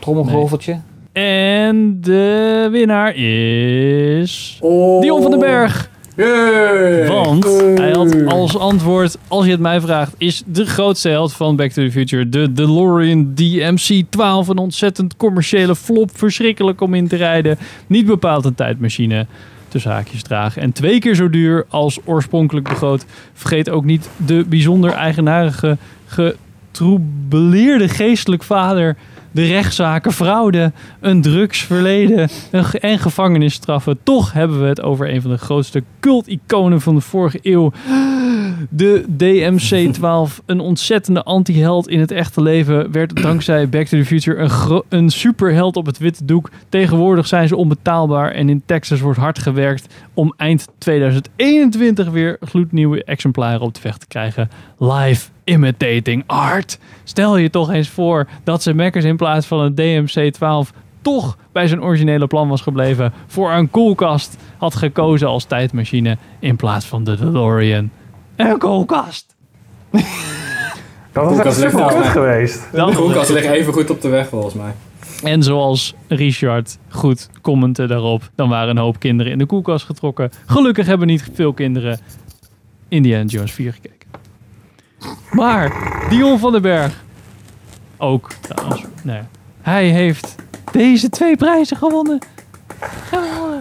Trommelgroveltje. En de winnaar is... Oh. Dion van den Berg. Yay. Want hij had als antwoord, als je het mij vraagt, is de grootste held van Back to the Future de DeLorean DMC-12. Een ontzettend commerciële flop, verschrikkelijk om in te rijden. Niet bepaald een tijdmachine, tussen haakjes dragen. En twee keer zo duur als oorspronkelijk begroot. Vergeet ook niet de bijzonder eigenaardige, getroubeleerde geestelijk vader... De rechtszaken, fraude, een drugsverleden en gevangenisstraffen. Toch hebben we het over een van de grootste cult-iconen van de vorige eeuw. De DMC-12, een ontzettende anti-held in het echte leven, werd dankzij Back to the Future een, een superheld op het witte doek. Tegenwoordig zijn ze onbetaalbaar en in Texas wordt hard gewerkt om eind 2021 weer gloednieuwe exemplaren op de weg te krijgen. Live imitating art. Stel je toch eens voor dat ze Mackers in plaats van een DMC-12 toch bij zijn originele plan was gebleven. Voor een koelkast had gekozen als tijdmachine in plaats van de DeLorean. Een koelkast. Dat was echt super kut geweest. De koelkast ligt even goed op de weg volgens mij. En zoals Richard goed commentte daarop, dan waren een hoop kinderen in de koelkast getrokken. Gelukkig hebben niet veel kinderen Indiana Jones 4 gekeken. Maar Dion van den Berg, ook trouwens, nee, hij heeft deze twee prijzen gewonnen. Oh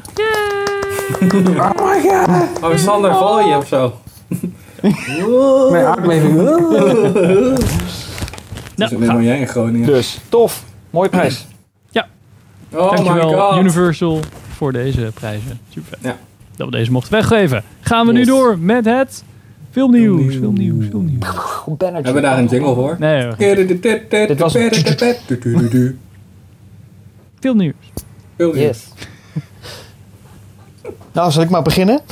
my god. Oh, Sander, val je of zo? Nee, aardbeving. Dus Nou, neem maar jij in Groningen. Dus, tof. Mooie prijs. Oh my Dankjewel god. Universal voor deze prijzen. Super. Ja. Dat we deze mochten weggeven. Gaan we nu door met het filmnieuws. Filmnieuws, filmnieuws. Hebben we daar een jingle voor? Nee, hoor. Dit was- filmnieuws. Yes. Nou, zal ik maar beginnen?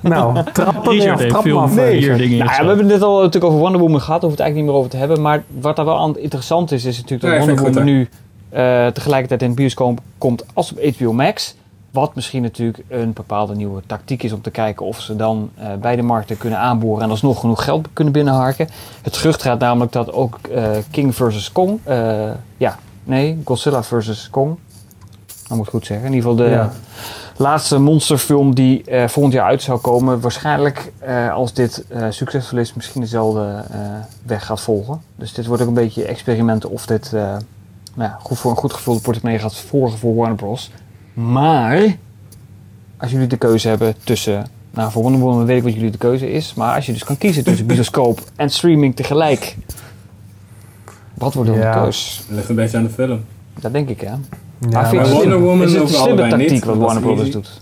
Nou, trap er Richard af, heeft veel dingen Nou ja, we hebben het net al natuurlijk over Wonder Woman gehad. Daar hoeven we het eigenlijk niet meer over te hebben. Maar wat daar wel aan interessant is, is natuurlijk dat Nee, Wonder Woman goed, nu eh, tegelijkertijd in de bioscoop komt als op HBO Max. Wat misschien natuurlijk een bepaalde nieuwe tactiek is om te kijken of ze dan eh, beide markten kunnen aanboren en alsnog genoeg geld kunnen binnenharken. Het gerucht gaat namelijk dat ook eh, King vs. Kong, eh, ja, nee, Godzilla vs. Kong, dat moet ik goed zeggen. In ieder geval de Ja. laatste monsterfilm die volgend jaar uit zou komen. Waarschijnlijk, als dit succesvol is, misschien dezelfde weg gaat volgen. Dus dit wordt ook een beetje experimenten of dit nou ja, goed voor een goed gevulde portemonnee gaat volgen voor Warner Bros. Maar, als jullie de keuze hebben tussen... Nou, voor Wonder Woman weet ik wat jullie de keuze is. Maar als je dus kan kiezen tussen bioscoop en streaming tegelijk... Wat wordt dan Ja. de keus? Dat ligt een beetje aan de film. Dat denk ik, hè. Ja, maar Wonder slim? Woman is het een slimme allebei tactiek niet, wat Warner Brothers doet?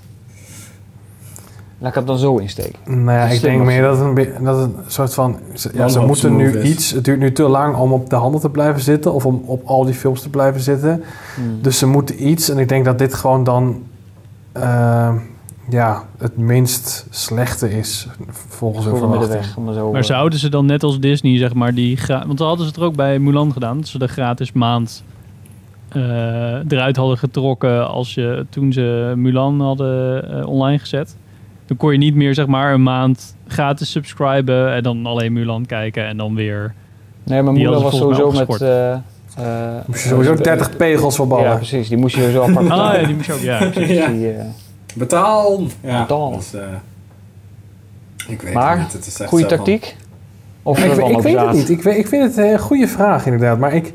Laat ik het dan zo insteken. Nou ja, ik denk meer dat het een, dat het een soort van... Ze, ja, ze moeten nu is. iets... Het duurt nu te lang om op de handen te blijven zitten... of om op al die films te blijven zitten. Hmm. Dus ze moeten iets... En ik denk dat dit gewoon dan... eh, ja, het minst slechte is... volgens hun verwachting. middenweg. Om er zo, Maar zouden ze dan net als Disney, zeg maar, die... Want dan hadden ze het er ook bij Mulan gedaan. Dat ze de gratis maand eh, eruit hadden getrokken als je, toen ze Mulan hadden eh, online gezet. Dan kon je niet meer, zeg maar, een maand gratis subscriben en dan alleen Mulan kijken en dan weer... Nee, maar Die moeder was sowieso met... eh, eh, Moest je sowieso eh, 30 pegels voor ballen. Ja, precies. Die moest je sowieso apart Ah betalen. ja, die moest je ook, ja. Precies, Ja. die, eh, Betaal! Ja, Betaal. Dus, eh, ik weet Maar, het niet. Het is echt goede van- tactiek? Of ik, eh, weet- ik weet het niet. Ik, weet, ik vind het een goede vraag inderdaad. Maar ik...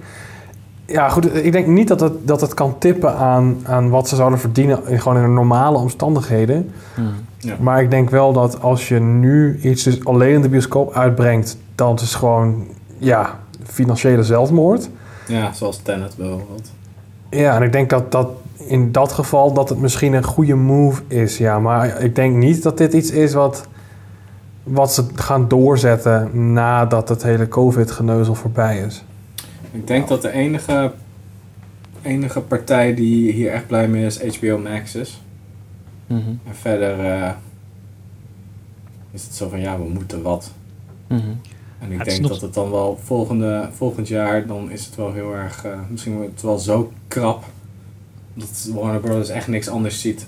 Ja, goed. Ik denk niet dat het, dat het kan tippen aan, aan wat ze zouden verdienen... In, gewoon in normale omstandigheden. Hmm. Ja. Maar ik denk wel dat als je nu iets dus alleen in de bioscoop uitbrengt... dan is het gewoon, ja, financiële zelfmoord. Ja, zoals Tenet bijvoorbeeld. Ja, en ik denk dat dat in dat geval dat het misschien een goede move is. Ja, maar ik denk niet dat dit iets is wat, wat ze gaan doorzetten... nadat het hele covid-geneuzel voorbij is. Ik denk dat de enige, enige partij die hier echt blij mee is HBO Max is. Mhm, En verder eh, is het zo van ja, we moeten wat. mhm. En ik denk nog- dat het dan wel volgende, volgend jaar, dan is het wel heel erg, eh, misschien wordt het wel zo krap. Dat Warner Bros. echt niks anders ziet.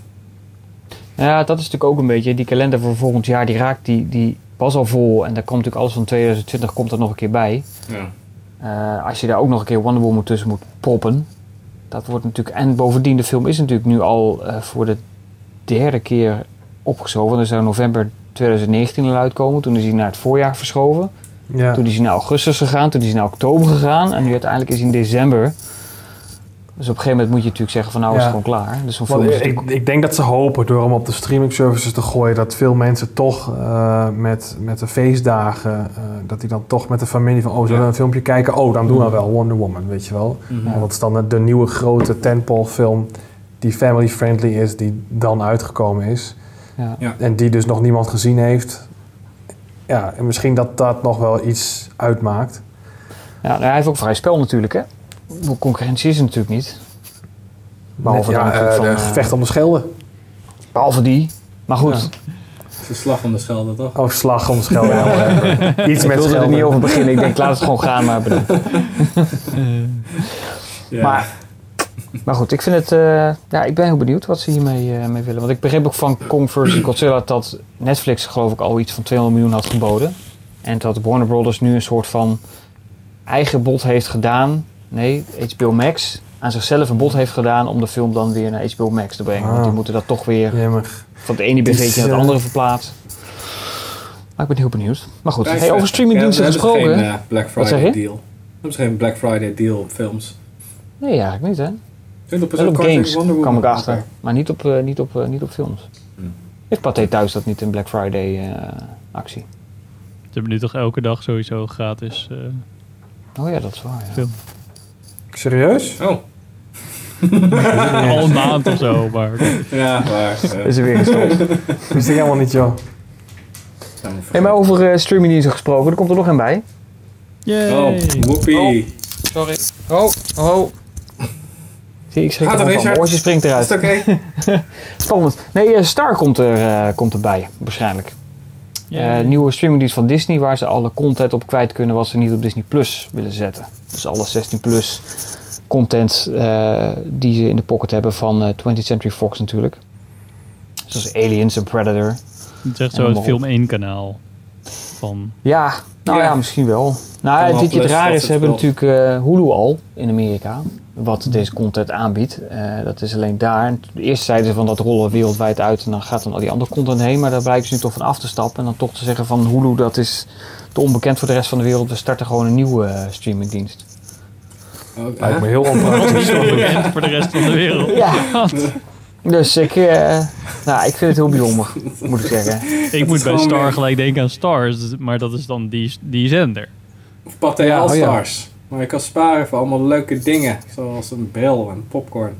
Ja, dat is natuurlijk ook een beetje... Die kalender voor volgend jaar, die raakt... Die, die was al vol. En daar komt natuurlijk alles van 2020 komt er nog een keer bij. Ja. Eh, als je daar ook nog een keer Wonder Woman tussen moet proppen... Dat wordt natuurlijk... En bovendien, de film is natuurlijk nu al eh, voor de derde keer opgeschoven. Er zou november 2019 al uitkomen. Toen is hij naar het voorjaar verschoven. Ja. Toen is hij naar augustus gegaan, toen is hij naar oktober gegaan en nu uiteindelijk is hij in december. Dus op een gegeven moment moet je natuurlijk zeggen van nou is het gewoon klaar. Dus film is ik, natuurlijk- ik denk dat ze hopen door hem op de streaming services te gooien... dat veel mensen toch eh, met, met de feestdagen... eh, dat die dan toch met de familie van... oh, zullen we Ja. een filmpje kijken? Oh, dan doen we wel Wonder Woman, weet je wel. Want dat is dan de, de nieuwe grote tentpole film... die family-friendly is, die dan uitgekomen is. ja. Ja. En die dus nog niemand gezien heeft. Ja, en misschien dat dat nog wel iets uitmaakt. ja, nou, hij heeft ook vrij spel natuurlijk hè. Concurrentie is er natuurlijk niet. Behalve, ja, natuurlijk eh, van, de eh, gevecht om de schelden. behalve die. Maar goed, Ja. Het is een slag om de schelde, toch? Oh, slag om de schelden. ja. Iets ik met wilde er schelden. niet over beginnen. Ik denk laat het gewoon gaan maar bedoel. Ja. Maar, maar goed, ik vind het. eh, ja, ik ben heel benieuwd wat ze hiermee eh, mee willen. Want ik begreep ook van Kong vs. Godzilla dat Netflix geloof ik al iets van 200 miljoen had geboden. En dat Warner Brothers nu een soort van eigen bod heeft gedaan. Nee, HBO Max aan zichzelf een bod heeft gedaan om de film dan weer naar HBO Max te brengen. Want die Ah. moeten dat toch weer van het ene is, BV'tje naar het eh, andere verplaatsen. Maar ik ben heel benieuwd. Maar goed, hey, over streamingdiensten Ja, gesproken. geen eh, Black Wat zeg Friday je? deal. We hebben geen Black Friday deal op films. 20% Nee, eigenlijk niet hè. Wel op korting games Wonder Woman. kwam ik achter. Maar niet op, eh, niet op, eh, niet op films. Hmm. Heeft Pathé thuis dat niet een Black Friday eh, actie. Ze hebben nu toch elke dag sowieso gratis eh, Oh ja, dat is waar. Ja. film. Serieus? Oh. Al een maand of zo, maar... Ja, waar. eh, Is er weer gestopt. Wist ik helemaal niet, joh. Hey, maar over eh, streamingdiensten gesproken, er komt er nog een bij. Yay! Oh, whoopie. Sorry. Oh, oh. Zie, ik schrik Gaat het, ervan. Mijn oortje springt Is eruit. het oké? Spannend. Nee, eh, Star komt, er, eh, komt erbij, waarschijnlijk. Eh, nieuwe streamingdienst van Disney, waar ze alle content op kwijt kunnen wat ze niet op Disney Plus willen zetten. Dus alle 16 plus content eh, die ze in de pocket hebben van eh 20th Century Fox natuurlijk. Zoals Aliens en Predator. Het is echt zo het Film 1 kanaal. Van... Ja, nou ja, Ja. misschien wel. Nou, dit het raar is, ze hebben natuurlijk eh, Hulu al in Amerika. Wat deze content aanbiedt. Eh, dat is alleen daar. Eerst zeiden ze van dat rollen we wereldwijd uit en dan gaat dan al die andere content heen. Maar daar blijken ze nu toch van af te stappen. En dan toch te zeggen van Hulu dat is te onbekend voor de rest van de wereld. We starten gewoon een nieuwe eh, streamingdienst. Lijkt me heel onpraktisch. Onbekend voor de rest van de wereld. Ja. Dus ik, eh, nou, ik vind het heel bijzonder, moet ik zeggen. Ik moet bij Star weer- gelijk denken aan Stars, maar dat is dan die, die zender. Of Pathé Ja, oh ja. All-Stars. Maar je kan sparen voor allemaal leuke dingen. Zoals een bril en popcorn.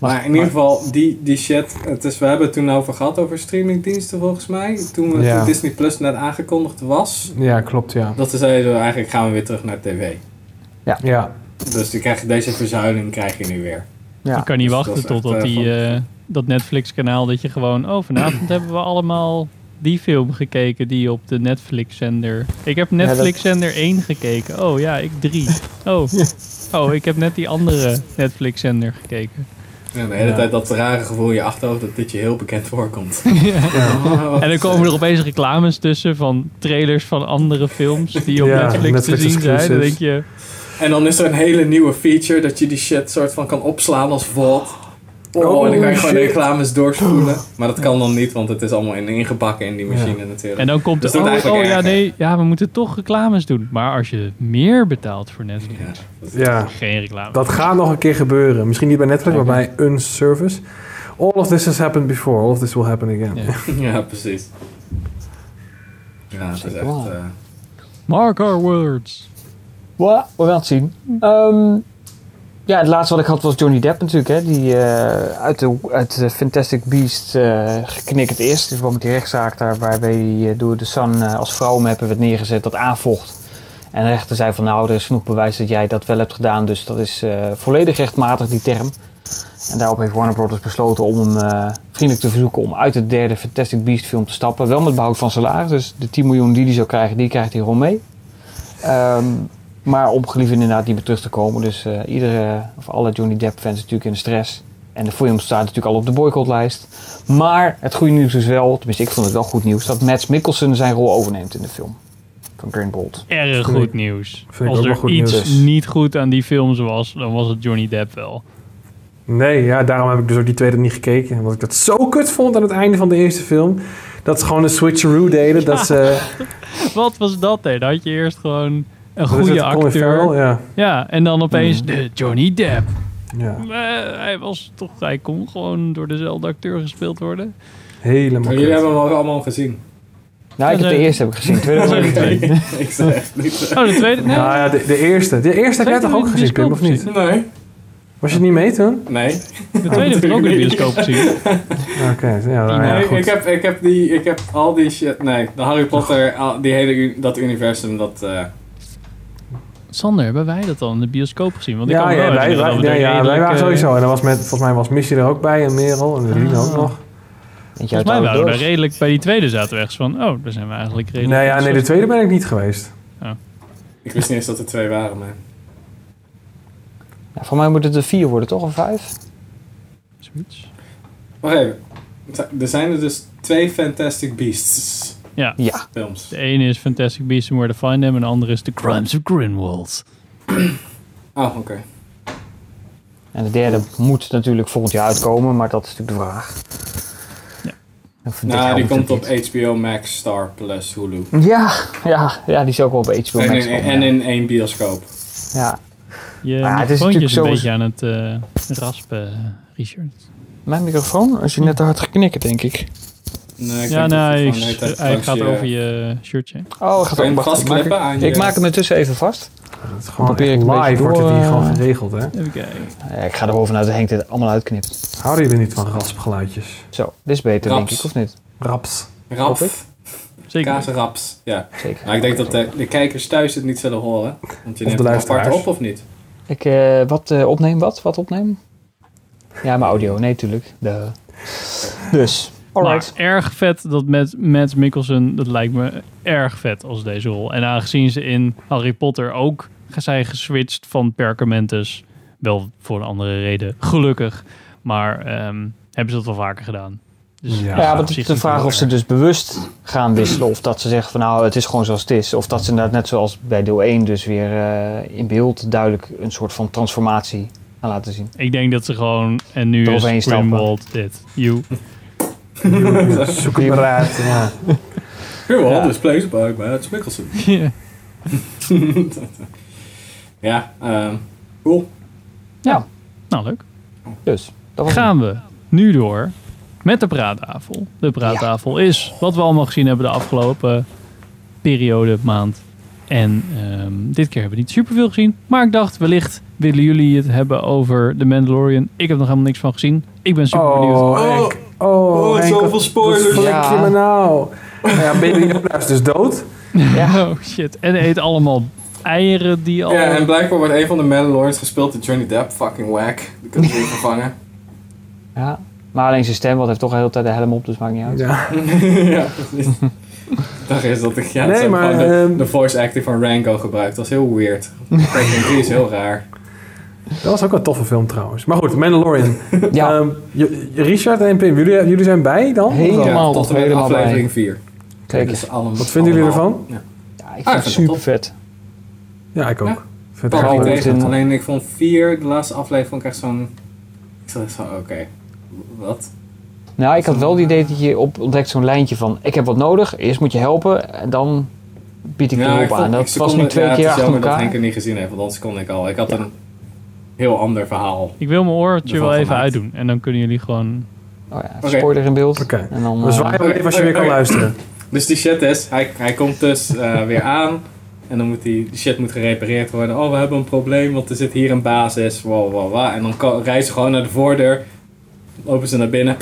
Maar in ieder geval, die, die shit. Het is, we hebben het toen over gehad over streamingdiensten volgens mij. Toen, we, Ja. toen Disney Plus net aangekondigd was. Ja, klopt, ja. Dat ze zeiden, eigenlijk gaan we weer terug naar tv. Ja, Dus die krijg, deze verzuiling krijg je nu weer. Ja. Ik kan niet Dus wachten totdat eh, die, van- eh, dat Netflix kanaal dat je gewoon... Oh, vanavond hebben we allemaal die film gekeken die op de Netflix zender... Ik heb Netflix zender 1 gekeken. Oh ja, ik 3. Oh. oh, ik heb net die andere Netflix zender gekeken. Ja, de hele Ja. tijd dat rare gevoel in je achterhoofd dat dit je heel bekend voorkomt. En dan komen er opeens reclames tussen van trailers van andere films die op Ja, Netflix, Netflix te zien zijn. Dan denk je... En dan is er een hele nieuwe feature dat je die shit soort van kan opslaan als vault. Oh, Oh, en dan kan je gewoon de reclames doorspoelen. Maar dat kan dan niet, want het is allemaal in, ingebakken in die machine natuurlijk. En dan komt Dus er, dat oh, eigenlijk oh ja, nee, ja, we moeten toch reclames doen. Maar als je meer betaalt voor Netflix, Ja, dat is- ja. geen reclame. Dat gaat nog een keer gebeuren. Misschien niet bij Netflix, maar bij een service. All of this has happened before. All of this will happen again. Ja. ja, precies. Ja, het is echt... Wow. eh, Mark our words. Well, we gaan het zien. Ehm, ja, het laatste wat ik had was Johnny Depp natuurlijk. Hè, die eh, uit, de, uit Fantastic Beast eh geknikkerd is. Dus wat met die rechtszaak daar waarbij hij eh, door de Sun als vrouwenmapper werd neergezet. Dat aanvocht. En de rechter zei van nou, er is genoeg bewijs dat jij dat wel hebt gedaan. Dus dat is volledig rechtmatig die term. En daarop heeft Warner Brothers besloten om hem vriendelijk te verzoeken om uit de derde Fantastic Beast film te stappen. Wel met behoud van salaris. Dus de 10 miljoen die hij zou krijgen, die krijgt hij gewoon mee. Ehm, maar om geliefd inderdaad niet meer terug te komen. Dus eh, iedere, of alle Johnny Depp fans natuurlijk in de stress. En de film staat natuurlijk al op de boycottlijst. Maar het goede nieuws is wel, tenminste ik vond het wel goed nieuws, dat Mads Mikkelsen zijn rol overneemt in de film. Van Greenbolt. Erg Vind goed ik- nieuws. vind ik Als ook er goed iets nieuws. niet goed aan die films was, dan was het Johnny Depp wel. Nee, ja, daarom heb ik dus ook die tweede niet gekeken. Omdat ik dat zo kut vond aan het einde van de eerste film. Dat ze gewoon een switcheroo deden. Dat ze... Wat was dat hè? Dan had je eerst gewoon een goede het, acteur. Ja. Ja, en dan opeens Mhm. de Johnny Depp. ja, Eh, hij was toch, hij kon gewoon door dezelfde acteur gespeeld worden. helemaal maar jullie hebben hem allemaal gezien. Nou, ik heb de eerste heb ik gezien. De tweede heb ik niet. Nee, ik echt niet. Oh, de tweede? Nee. Ja, ja, de, de eerste. De eerste heb jij toch ook gezien, Pim, of niet? Nee. Was je niet mee toen? Nee. de tweede heb ik ook in de bioscoop gezien. Oké, ja, nou ja, nee, goed. ik heb, ik heb die, ik heb al die shit, nee, de Harry Potter, al- die hele, dat universum, dat, eh, Sander, hebben wij dat dan in de bioscoop gezien? Want ik ja, ja, wel wij, dat ja, ja, wij waren sowieso. En dan was met, volgens mij was Missy er ook bij en Merel en Ah. ook nog. Volgens mij waren we daar redelijk bij die tweede zaten we echt van, oh, daar zijn we eigenlijk redelijk... Nee, ja, nee, de tweede ben ik niet geweest. ik wist niet eens dat er twee waren, man. Ja, voor mij moet het er vier worden, toch? Of vijf? Zoiets. Wacht even, er zijn er dus twee Fantastic Beasts Ja, Ja. films. de ene is Fantastic Beasts and Where to Find Them en de andere is The Crimes of Grindelwald. Oh, oké. En de derde moet natuurlijk volgend jaar uitkomen, maar dat is natuurlijk de vraag. Ja. Nou, die komt op HBO Max, Star Plus, Hulu. Ja, ja, ja, die is ook wel op HBO En Max in, komen, en ja. in één bioscoop. Ja, Je Maar het is natuurlijk een zo- beetje aan het eh, raspen, Richard. mijn microfoon is je net te hard geknikken, denk ik. Nee, ik ja, nee, het hij gaat je- over je shirtje. Oh, gaat ook wacht, ik je- ik maak hem ertussen even vast. Het is gewoon ik een beetje live wordt het hier eh, gewoon geregeld, hè? Even kijken. Ja, ik ga er bovenuit dat Henk dit allemaal uitknipt. Houden jullie niet van raspgeluidjes? Zo, dit is beter denk Raps. ik, of niet? Raps. Rap. Hoop ik. Zeker. Kaasraps, ja. Zeker. Maar ik denk dat de, de kijkers thuis het niet zullen horen. Want je Of neemt de hem apart op of niet? Ik, eh, wat eh, opneem? Wat? Wat opneem? Ja, mijn audio. Nee, tuurlijk. De... Dus, alright. Maar erg vet dat met Matt Mikkelsen, dat lijkt me erg vet als deze rol. En aangezien ze in Harry Potter ook zijn geswitcht van Perkamentus, wel voor een andere reden, gelukkig. Maar ehm, hebben ze dat wel vaker gedaan. Dus Ja, Ja, is de vraag of ze dus bewust gaan wisselen. Of dat ze zeggen van nou, het is gewoon zoals het is. Of dat ze inderdaad net zoals bij deel 1 dus weer eh, in beeld duidelijk een soort van transformatie gaan laten zien. Ik denk dat ze gewoon, en nu Eroverheen is stappen. Grimwald dit. You. Zoek het maar uit. Ja. Here Ja. this place by Mikkelsen. Ja. ja, ehm cool. Ja, Nou, leuk. dus. Dat was Gaan we nu door met de praattafel. De praattafel is wat we allemaal gezien hebben de afgelopen periode, maand. En ehm, dit keer hebben we niet superveel gezien. Maar ik dacht, wellicht willen jullie het hebben over The Mandalorian. Ik heb nog helemaal niks van gezien. Ik ben super benieuwd. Oh. Oh, Oh, Henk, zoveel spoilers. Ja. je me nou? Nou ja, Baby Yoda is dus dood. Oh shit. En hij eet allemaal eieren die al... Ja, en blijkbaar wordt een van de Mandalorians gespeeld door Johnny Depp. Fucking whack. Die kunnen ze niet vervangen. Ja, maar alleen zijn stem, wat heeft toch de hele tijd de helm op, dus maakt niet uit. Ja. ja, precies. Dacht eens dat ik ja, Nee, maar, de, ehm, de voice acting van Rango gebruikt. Dat was heel weird. 3 is heel raar. Dat was ook een toffe film trouwens. Maar goed, Mandalorian. Ja. Ehm, Richard en Pim, jullie, jullie zijn bij dan? Helemaal. Tot helemaal aflevering 4. Kijk, allemaal, Wat vinden jullie ervan? Ja. ja, ik Ah, vind ik het super vet. Ja, ik ook. Ja. Ik niet tegen. Alleen ik vond 4, de laatste aflevering, vond ik echt zo'n... Ik echt zo, oké. Wat? Nou, ik had wel het idee dat je op, ontdekt zo'n lijntje van... ik heb wat nodig, eerst moet je helpen en dan bied ik de hulp aan. ik Dat was nu twee ja, keer achter elkaar. Henk het niet gezien heeft, want anders kon ik al. Ik had een heel ander verhaal. Ik wil mijn oortje wel even uitdoen. En dan kunnen jullie gewoon... Oh ja, spoiler in beeld. Oké. En dan, We eh, zwaaien wel even als je weer kan luisteren. Dus die shit is, hij, hij komt dus eh, weer aan. En dan moet die, die shit moet gerepareerd worden. Oh, we hebben een probleem, want er zit hier een basis. Wow, wow, wow. En dan rijden ze gewoon naar de voordeur. Lopen ze naar binnen.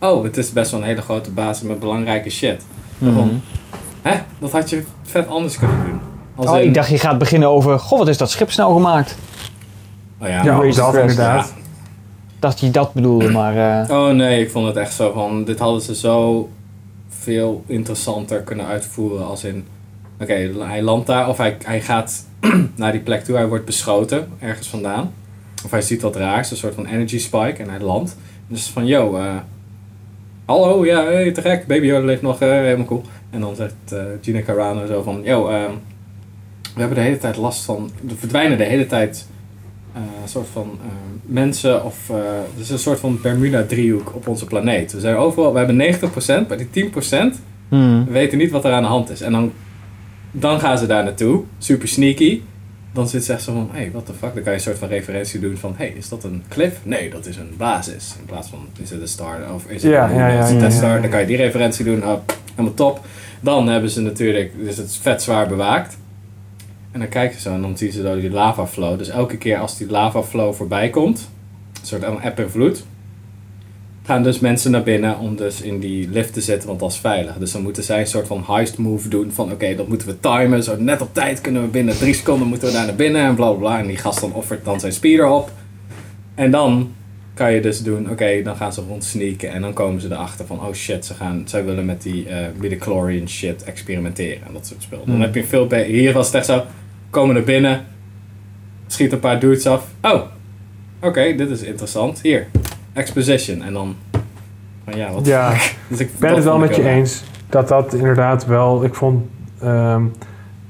Oh, het is best wel een hele grote basis met belangrijke shit. mhm. Waarom? Hè? Dat had je vet anders kunnen doen. Als Oh, in- ik dacht je gaat beginnen over... Goh, wat is dat schip snel gemaakt? Oh ja. Ja, Razor dat Crest. inderdaad. Dacht je dat bedoelde, maar... eh, Oh nee, ik vond het echt zo van, dit hadden ze zo veel interessanter kunnen uitvoeren als in, oké, hij landt daar of hij, hij gaat naar die plek toe, hij wordt beschoten ergens vandaan. Of hij ziet wat raars, een soort van energy spike en hij landt. Dus van, yo, eh, hallo, ja, hey, te gek, Baby Yoda leeft nog, eh, helemaal cool. En dan zegt eh, Gina Carano zo van, yo, ehm, we hebben de hele tijd last van, er verdwijnen de hele tijd een soort van eh, mensen of eh, het is een soort van Bermuda driehoek op onze planeet. We zijn overal, we hebben 90%, maar die 10% hmm. we weten niet wat er aan de hand is. En dan, dan gaan ze daar naartoe, super sneaky. Dan zit ze echt zo van, hé, hey, what the fuck? Dan kan je een soort van referentie doen van, hé, hey, is dat een cliff? Nee, dat is een basis. In plaats van, is het een star? Of is het Ja, een, ja, ja, is het star? Dan kan je die referentie doen, oh, helemaal top. Dan hebben ze natuurlijk, dus het is vet zwaar bewaakt. En dan kijken ze zo en dan zien ze door die lava flow. Dus elke keer als die lava flow voorbij komt, een soort eb en vloed, gaan dus mensen naar binnen om dus in die lift te zitten, want dat is veilig. Dus dan moeten zij een soort van heist move doen van oké, dat moeten we timen. Zo net op tijd kunnen we binnen drie seconden moeten we daar naar binnen en bla bla bla. En die gast dan offert dan zijn speeder op. En dan kan je dus doen, oké, dan gaan ze rondsneaken en dan komen ze erachter van, oh shit, ze gaan, zij willen met die eh midichlorian shit experimenteren en dat soort spul. Dan Hmm. heb je veel Hier was het echt zo, komen er binnen, schiet een paar dudes af. Oh, oké, dit is interessant. Hier, exposition. En dan, van ja, wat Ja. Dus ik, ben het wel met je eens dat dat inderdaad wel. Ik vond ehm,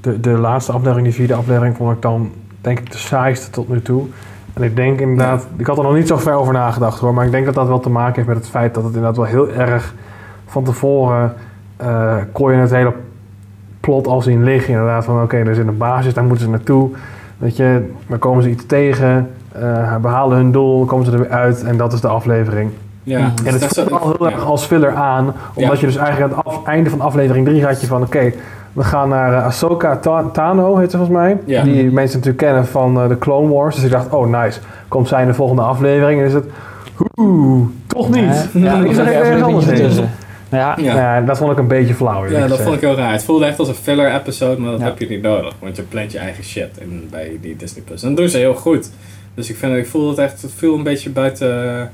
de, de laatste aflevering, die vierde aflevering, vond ik dan denk ik de saaiste tot nu toe. En ik denk inderdaad, ik had er nog niet zo ver over nagedacht hoor, maar ik denk dat dat wel te maken heeft met het feit dat het inderdaad wel heel erg van tevoren eh kon je het hele plot al zien liggen. Inderdaad, van oké, er zit een basis, daar moeten ze naartoe. Weet je, dan komen ze iets tegen, eh behalen hun doel, komen ze er weer uit en dat is de aflevering. Ja, En dat het is voelt al heel ja. erg als filler aan. Omdat Ja. je dus eigenlijk aan het af- einde van aflevering 3 had je van... Oké, we gaan naar eh, Ahsoka Ta- Tano, heet ze volgens mij. Ja. Die mensen natuurlijk kennen van eh, de Clone Wars. Dus ik dacht, oh nice. Komt zij in de volgende aflevering? En is het... Oeh, toch niet. Ja, ik zag even een anders tussen. Ja, Ja. Ja. dat vond ik een beetje flauw. Ja, dat vond ik heel raar. Het voelde echt als een filler episode, maar dat Ja. heb je niet nodig. Want je plant je eigen shit in, bij die Disney Plus. En dat doen ze heel goed. Dus ik, vind, ik voel het echt, het viel een beetje buiten,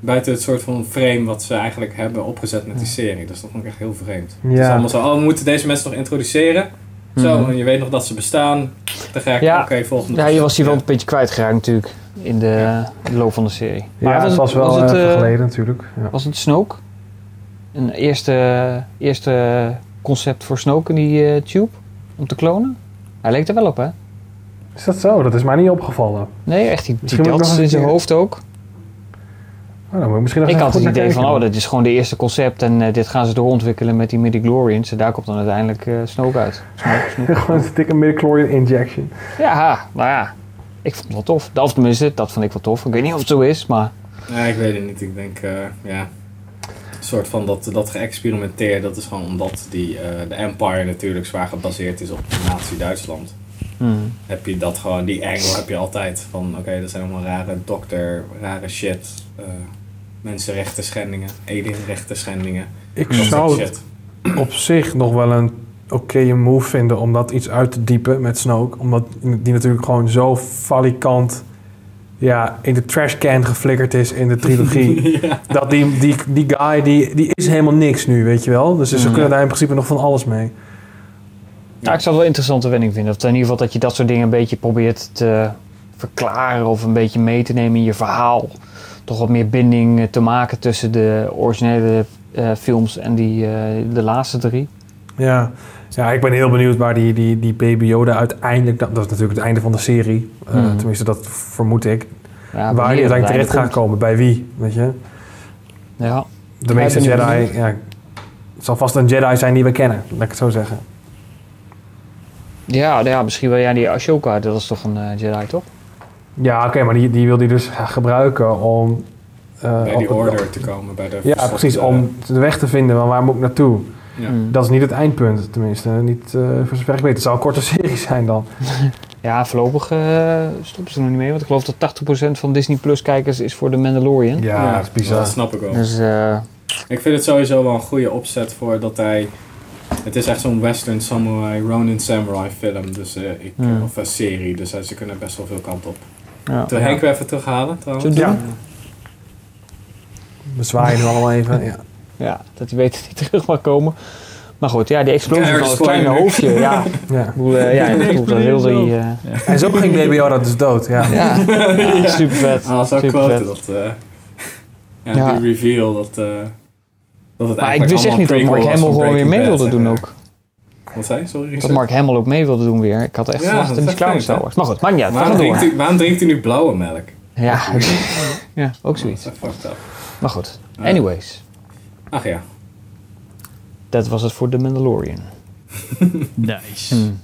buiten het soort van frame wat ze eigenlijk hebben opgezet met die serie. Dus dat vond ik echt heel vreemd. Het is Ja. allemaal zo, oh, we moeten deze mensen nog introduceren. Zo, Mhm. en je weet nog dat ze bestaan. Te gek, Ja. oké, volgende. ja, je was die wel een beetje kwijtgeraakt natuurlijk in de, loop van de serie. Ja, het was wel was het, eh, geleden natuurlijk. Ja. Was het Snoke? Een eerste, eerste concept voor Snoke in die eh, tube? Om te klonen? Hij leek er wel op, hè? Is dat zo? Dat is mij niet opgevallen. Nee, echt die, die dat in zijn hoofd ook. Oh, dan moet ik misschien nog Ik had het idee van, oh, dat is gewoon de eerste concept en eh, dit gaan ze doorontwikkelen met die midi-glorians. En daar komt dan uiteindelijk eh Snoke uit. Snoke, Snoke. Gewoon een dikke midichlorian injection. Ja, nou ja, ik vond het wel tof. Of tenminste, dat vond ik wel tof. Ik weet niet of het zo is, maar Ja, ik weet het niet. Ik denk, eh, ja, soort van dat, dat geëxperimenteerd, dat is gewoon omdat die, eh, de Empire natuurlijk zwaar gebaseerd is op Nazi-Duitsland. hmm. Heb je dat gewoon, die angle heb je altijd. Van oké, dat zijn allemaal rare dokter, rare shit. eh mensenrechten schendingen, alienrechten schendingen. Ik zou shit. het op zich nog wel een oké move vinden om dat iets uit te diepen met Snoke. Omdat die natuurlijk gewoon zo falikant ja, in de trashcan geflikkerd is in de trilogie. ja. Dat die, die, die guy, die, die is helemaal niks nu, weet je wel. Dus ze Mhm. kunnen daar in principe nog van alles mee. Ja, ik zou het wel een interessante wending vinden. Of in ieder geval dat je dat soort dingen een beetje probeert te verklaren of een beetje mee te nemen in je verhaal. Toch wat meer binding te maken tussen de originele eh, films en die, eh, de laatste drie. Ja. ja, ik ben heel benieuwd waar die, die, die Baby Yoda uiteindelijk... Dat is natuurlijk het einde van de serie. eh, Mhm. Tenminste, dat vermoed ik. Ja, waar die uiteindelijk terecht gaat komt. komen. Bij wie, weet je. Ja. De meeste Jedi... Ja, het zal vast een Jedi zijn die we kennen. Laat ik het zo zeggen. Ja, ja, misschien wel. Ja, die Ashoka, dat is toch een eh, Jedi, toch? Ja, oké, maar die, die wil hij dus gebruiken om... eh, Bij op die het- order te komen. Bij de Ja, precies. Om de weg te vinden van waar moet ik naartoe. Ja. Hmm. Dat is niet het eindpunt, tenminste. Niet eh, voor zover ik weet. Het zou een korte serie zijn dan. Ja, voorlopig eh, stoppen ze er nog niet mee. Want ik geloof dat 80% van Disney Plus kijkers is voor de Mandalorian. Ja, dat is bizar. Dat snap ik wel. Dus eh, Ik vind het sowieso wel een goede opzet voor dat hij... Het is echt zo'n western samurai, Ronin samurai film. Dus, eh, ik, Hmm. Of een serie. Dus ze kunnen best wel veel kant op. ja. Toen Ja. Henk weer even terughalen trouwens. Zullen we Ja. We zwaaien nu allemaal even. Ja. Ja, dat hij weet dat hij terug mag komen. Maar goed, ja, die explosie van het kleine hoofdje. Ja, Ja. ik bedoel, eh, ja, dat heel die... eh, En zo ging Baby Yoda dus dood. Ja. ja, ja, super vet. Ah, zou super vet. dat... eh ja, Ja. die reveal dat... eh dat het Maar ik wist echt niet dat Mark Hamill was gewoon weer mee wilde doen ook. Wat zei? Sorry? Dat Mark Hamill ook mee wilde doen weer. Ik had echt verwacht dat dat Star vet, Wars. Maar goed, maakt niet uit. Waarom drinkt, waarom drinkt nu blauwe melk? Ja, ja, ook zoiets. Dat. Maar goed, Ja. anyways. Ach ja. Dat was het voor The Mandalorian. Nice. Hmm.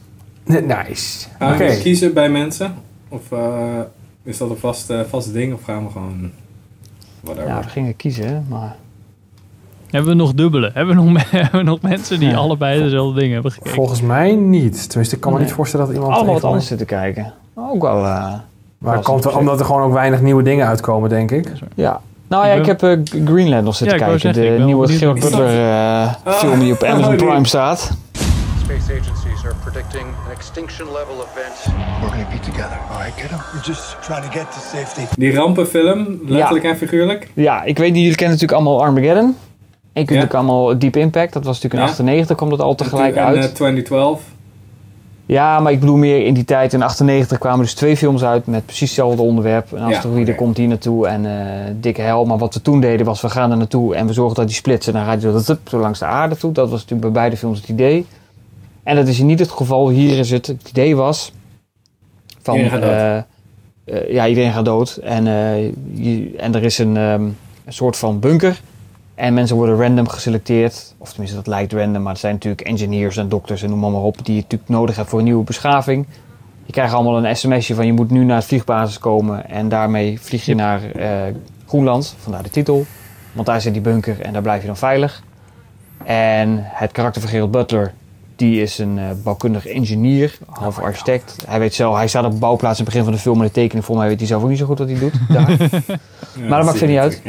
Nice. Gaan Oké. we kiezen bij mensen? Of eh, is dat een vast, eh, vast ding? Of gaan we gewoon... Whatever. Ja, we gingen kiezen, maar... Hebben we nog dubbele? Hebben we nog, me- hebben we nog mensen die Ja. allebei dezelfde dingen hebben gekeken? Volgens mij niet. Tenminste, ik kan me Nee. niet voorstellen dat iemand... Allemaal wat anders zitten kijken. Ook wel... eh, Maar komt er, omdat er gewoon ook weinig nieuwe dingen uitkomen, denk ik. Ja. Nou ja, Ik ik heb eh, Greenland nog zitten Ja, kijken. zeggen, de nieuwe Gerard Butler eh, film die op Amazon Oh, Prime staat. Space agencies are predicting an extinction level event. We're gonna be together, all right, kiddo? We're just trying to get to safety. Die rampenfilm, letterlijk en figuurlijk. Ja, ik weet niet, jullie kennen natuurlijk allemaal Armageddon. En je kunt Ja. natuurlijk allemaal Deep Impact. Dat was natuurlijk in Ja. 98, kwam dat al tegelijk en, uit. eh, 2012. Ja, maar ik bedoel meer in die tijd. In 98 kwamen dus twee films uit met precies hetzelfde onderwerp. Een Ja, asteroïde oké. komt hier naartoe en eh dikke hel. Maar wat we toen deden was, we gaan er naartoe en we zorgen dat die splitsen. En dan gaat hij zo, langs de aarde toe. Dat was natuurlijk bij beide films het idee. En dat is niet het geval. Hier is het, het idee was van... Iedereen gaat dood. eh, eh, ja, iedereen gaat dood. En, je- en er is een, ehm, een soort van bunker. En mensen worden random geselecteerd. Of tenminste, dat lijkt random. Maar het zijn natuurlijk engineers en dokters en noem maar, op. Die je natuurlijk nodig hebt voor een nieuwe beschaving. Je krijgt allemaal een sms'je van je moet nu naar het vliegbasis komen. En daarmee vlieg je naar eh, Groenland, vandaar de titel. Want daar zit die bunker en daar blijf je dan veilig. En het karakter van Gerald Butler, die is een eh, bouwkundig ingenieur, half architect. Hij weet zelf, hij staat op bouwplaats in het begin van de film met een tekening. Volgens mij weet hij zelf ook niet zo goed wat hij doet. Daar. maar dat maakt verder niet uit.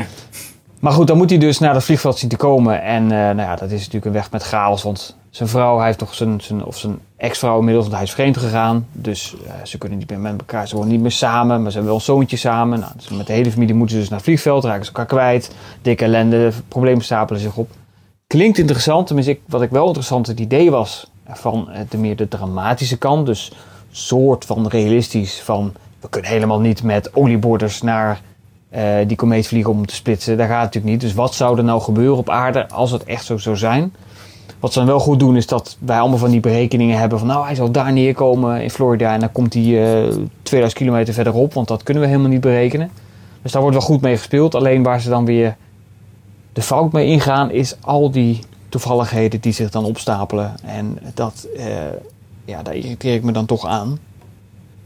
Maar goed, dan moet hij dus naar het vliegveld zien te komen. En eh, nou ja, dat is natuurlijk een weg met chaos. Want zijn vrouw, hij heeft toch zijn, zijn, of zijn ex-vrouw inmiddels, want hij is vreemd gegaan. Dus eh, ze kunnen niet meer met elkaar, ze wonen niet meer samen. Maar ze hebben wel een zoontje samen. Nou, dus met de hele familie moeten ze dus naar het vliegveld, raken ze elkaar kwijt. Dikke ellende, problemen stapelen zich op. Klinkt interessant, tenminste ik, wat ik wel interessant het idee was van eh, de meer de dramatische kant. Dus soort van realistisch van we kunnen helemaal niet met olieborders naar eh, die komeet vliegen om te splitsen. Daar gaat het natuurlijk niet. Dus wat zou er nou gebeuren op aarde als het echt zo zou zijn? Wat ze dan wel goed doen is dat wij allemaal van die berekeningen hebben van nou hij zal daar neerkomen in Florida en dan komt hij eh 2000 kilometer verderop, want dat kunnen we helemaal niet berekenen. Dus daar wordt wel goed mee gespeeld. Alleen waar ze dan weer de fout mee ingaan is al die toevalligheden die zich dan opstapelen. En dat, eh, ja, daar irriteer ik me dan toch aan.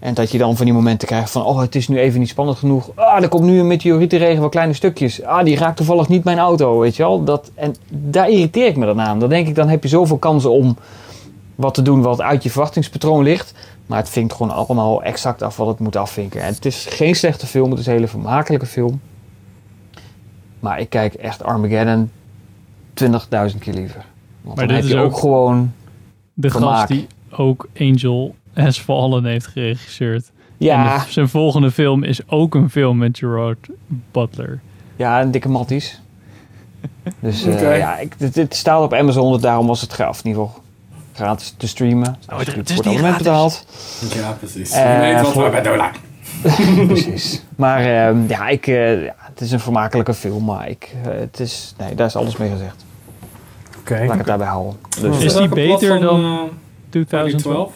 En dat je dan van die momenten krijgt van, oh, het is nu even niet spannend genoeg. Ah, er komt nu een meteorietenregen van kleine stukjes. Ah, die raakt toevallig niet mijn auto, weet je wel. Dat, en daar irriteer ik me dan aan. Dan denk ik, dan heb je zoveel kansen om wat te doen wat uit je verwachtingspatroon ligt. Maar het vinkt gewoon allemaal exact af wat het moet afvinken. En het is geen slechte film, het is een hele vermakelijke film. Maar ik kijk echt Armageddon 20.000 keer liever. Want Maar dan dit heb je is ook ook gewoon De gast die ook Angel Has Fallen heeft geregisseerd. Ja. En de- zijn volgende film is ook een film met Gerard Butler. Ja, een dikke matties. Dus eh, ja, ik, dit, dit staat op Amazon, dus daarom was het gaaf. In ieder geval gratis te streamen. Oh, Dus het is niet betaald. Ja, precies. Voor- we bij Dola. Precies. Maar ehm, ja, ik, eh, ja, het is een vermakelijke film, maar ik, eh, het is, nee, daar is alles mee gezegd. Oké. Laat ik het daarbij houden. Dus, Is die beter dan eh, 2012?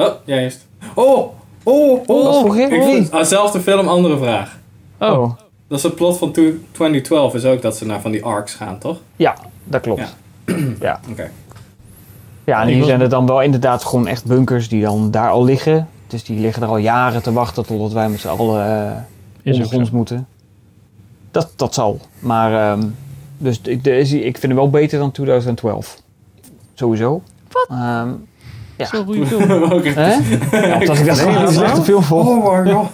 Oh, jij eerst. Oh, oh, oh. Vroeg je? Ik ah, zelfde film, andere vraag. Oh. Dat is het plot van to- 2012 is ook dat ze naar van die arcs gaan, toch? Ja, dat klopt. Ja. Oké. Ja, en Ik hier zijn het dan wel inderdaad gewoon echt bunkers die dan daar al liggen. Dus die liggen er al jaren te wachten totdat wij met z'n allen uh, Is ook ondergronds zo. moeten. Dat, dat zal. Maar ehm, dus ik, de, is- ik vind hem wel beter dan 2012. Sowieso. Wat? Ja. Zo'n goede film. Oké. Hè? Ja, ik Nee, gewoon een slechte film vond. Oh my god.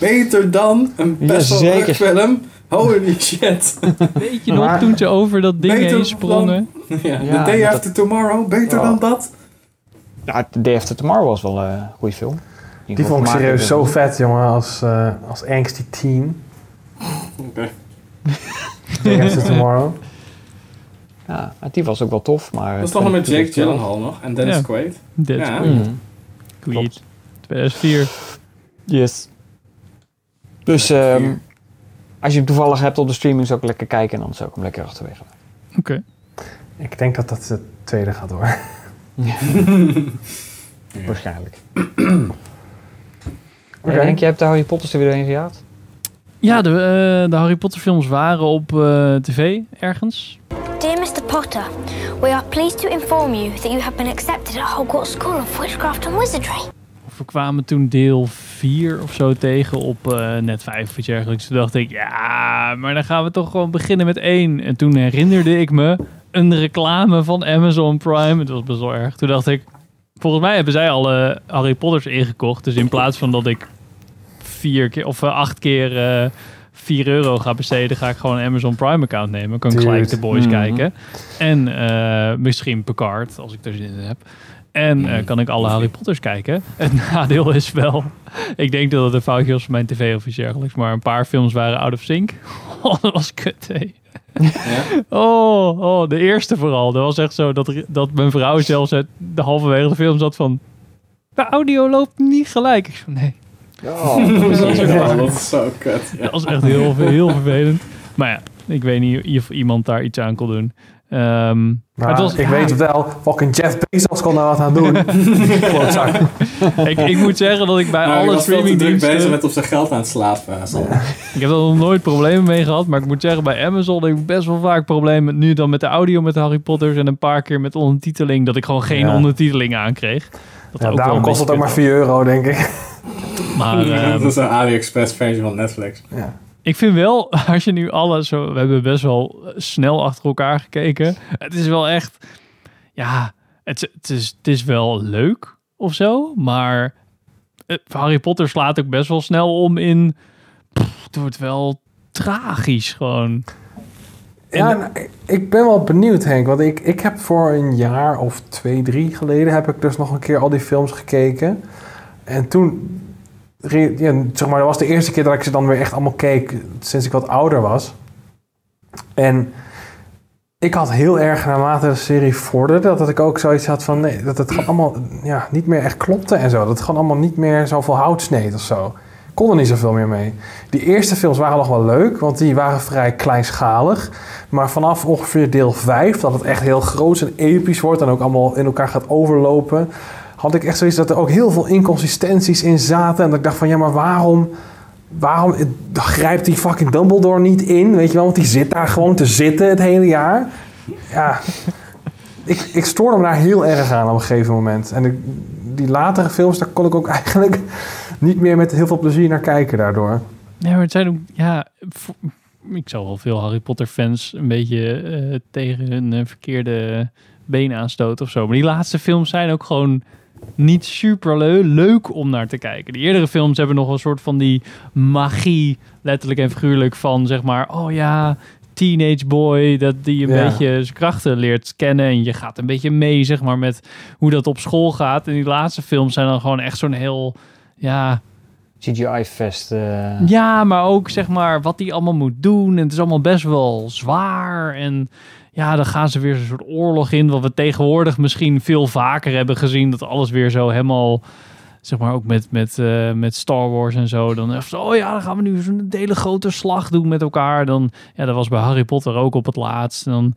Beter dan een Ja, best wel leuk film. Holy shit. Weet je nog toen ze over dat ding Beter heen sprongen? Ja, Ja, The Day dat- After Tomorrow. Beter Ja. dan dat. Ja, The Day After Tomorrow was wel eh, een goede film. Die vond ik serieus zo vet, jongen, als, eh als angsty teen. Oké. Day After Tomorrow. Ja, maar die was ook wel tof. Maar Dat is toch nog met Jake Gyllenhaal nog. En Dennis Ja. Quaid. Dead Ja. Mhm. Quaid. 2004. Yes. Dus ehm, als je hem toevallig hebt op de streaming, zou ik lekker kijken en dan zou ik hem lekker achterwege. Oké. Ik denk dat dat de tweede gaat worden. Waarschijnlijk. Oké. En Henk, jij hebt de Harry Potters er weer doorheen gejaagd? Ja, de, eh, de Harry Potter films waren op eh, tv ergens. We are pleased to inform you that you have been accepted at Hogwarts School of Witchcraft and Wizardry. We kwamen toen deel 4 of zo tegen op eh, net 5 of iets dergelijks. Toen dacht ik, ja, maar dan gaan we toch gewoon beginnen met 1. En toen herinnerde ik me een reclame van Amazon Prime. Het was best wel erg. Toen dacht ik, volgens mij hebben zij alle Harry Potters ingekocht. Dus in plaats van dat ik vier keer of eh, acht keer eh 4 euro ga besteden, ga ik gewoon een Amazon Prime account nemen. Kan ik gelijk de boys Mhm. kijken. En eh, misschien Picard, als ik er zin in heb. En Mhm. eh, kan ik alle Harry Potters kijken. Het nadeel is wel, ik denk dat het een foutje was van mijn tv of iets dergelijks, maar een paar films waren out of sync. Oh, dat was kut, hé. Oh, oh, de eerste vooral. Dat was echt zo dat, dat mijn vrouw zelfs het, de halverwege de film zat van, de audio loopt niet gelijk. Ik zo, nee. Oh, dat, Ja, is zo kut. Ja. dat was echt heel, heel vervelend. Maar ja, ik weet niet of iemand daar iets aan kon doen. Ehm, maar Maar het was, ik ja, weet het wel, fucking Jeff Bezos kon daar wat aan doen. Ik, ik moet zeggen dat ik bij Maar ik alle streamingdiensten... bezig met op zijn geld aan het slapen. eh. Ik heb er nog nooit problemen mee gehad, maar ik moet zeggen, bij Amazon heb ik best wel vaak problemen. Nu dan met de audio met de Harry Potters en een paar keer met ondertiteling, dat ik gewoon geen Ja. ondertiteling aankreeg. Dat daarom kost het ook maar 4 euro, denk ik. Maar dat ehm, is een AliExpress versie van Netflix. Ja. Ik vind wel, als je nu alles zo... We hebben best wel eh, snel achter elkaar gekeken. Het is wel echt... Ja, het, het, is, het is wel leuk of zo. Maar eh, Harry Potter slaat ook best wel snel om in... pff, het wordt wel tragisch gewoon. Ja, nou, ik- ik ben wel benieuwd, Henk. Want ik, ik heb voor een jaar of twee, drie geleden... heb ik dus nog een keer al die films gekeken. En toen... Ja, zeg maar, dat was de eerste keer dat ik ze dan weer echt allemaal keek... sinds ik wat ouder was. En ik had heel erg naarmate de serie vorderde... dat ik ook zoiets had van... Nee, dat het gewoon allemaal ja, niet meer echt klopte en zo. Dat het gewoon allemaal niet meer zoveel hout sneed of zo. Ik kon er niet zoveel meer mee. Die eerste films waren nog wel leuk, want die waren vrij kleinschalig. Maar vanaf ongeveer deel 5, dat het echt heel groot en episch wordt... en ook allemaal in elkaar gaat overlopen... had ik echt zoiets dat er ook heel veel inconsistenties in zaten. En dat ik dacht van, ja, maar waarom... Waarom grijpt die fucking Dumbledore niet in? Weet je wel, want die zit daar gewoon te zitten het hele jaar. Ja, ik, ik stoorde me daar heel erg aan op een gegeven moment. En ik- die latere films, daar kon ik ook eigenlijk niet meer met heel veel plezier naar kijken daardoor. Ja, maar het zijn ook, ja, ik zou wel veel Harry Potter fans een beetje eh, tegen hun eh, verkeerde been aanstoten of zo. Maar die laatste films zijn ook gewoon niet super leuk om naar te kijken. De eerdere films hebben nog een soort van die magie, letterlijk en figuurlijk, van zeg maar, oh ja, teenage boy, dat die een Ja. beetje zijn krachten leert kennen en je gaat een beetje mee, zeg maar, met hoe dat op school gaat. En die laatste films zijn dan gewoon echt zo'n heel, ja, CGI-fest. eh. ja, maar ook zeg maar wat hij allemaal moet doen. En het is allemaal best wel zwaar. En ja, dan gaan ze weer een soort oorlog in. Wat we tegenwoordig misschien veel vaker hebben gezien. Dat alles weer zo helemaal. Zeg maar ook met, met, eh, met Star Wars en zo. Dan echt oh ja, dan gaan we nu zo'n hele grote slag doen met elkaar. Dan, ja, dat was bij Harry Potter ook op het laatst. Dan,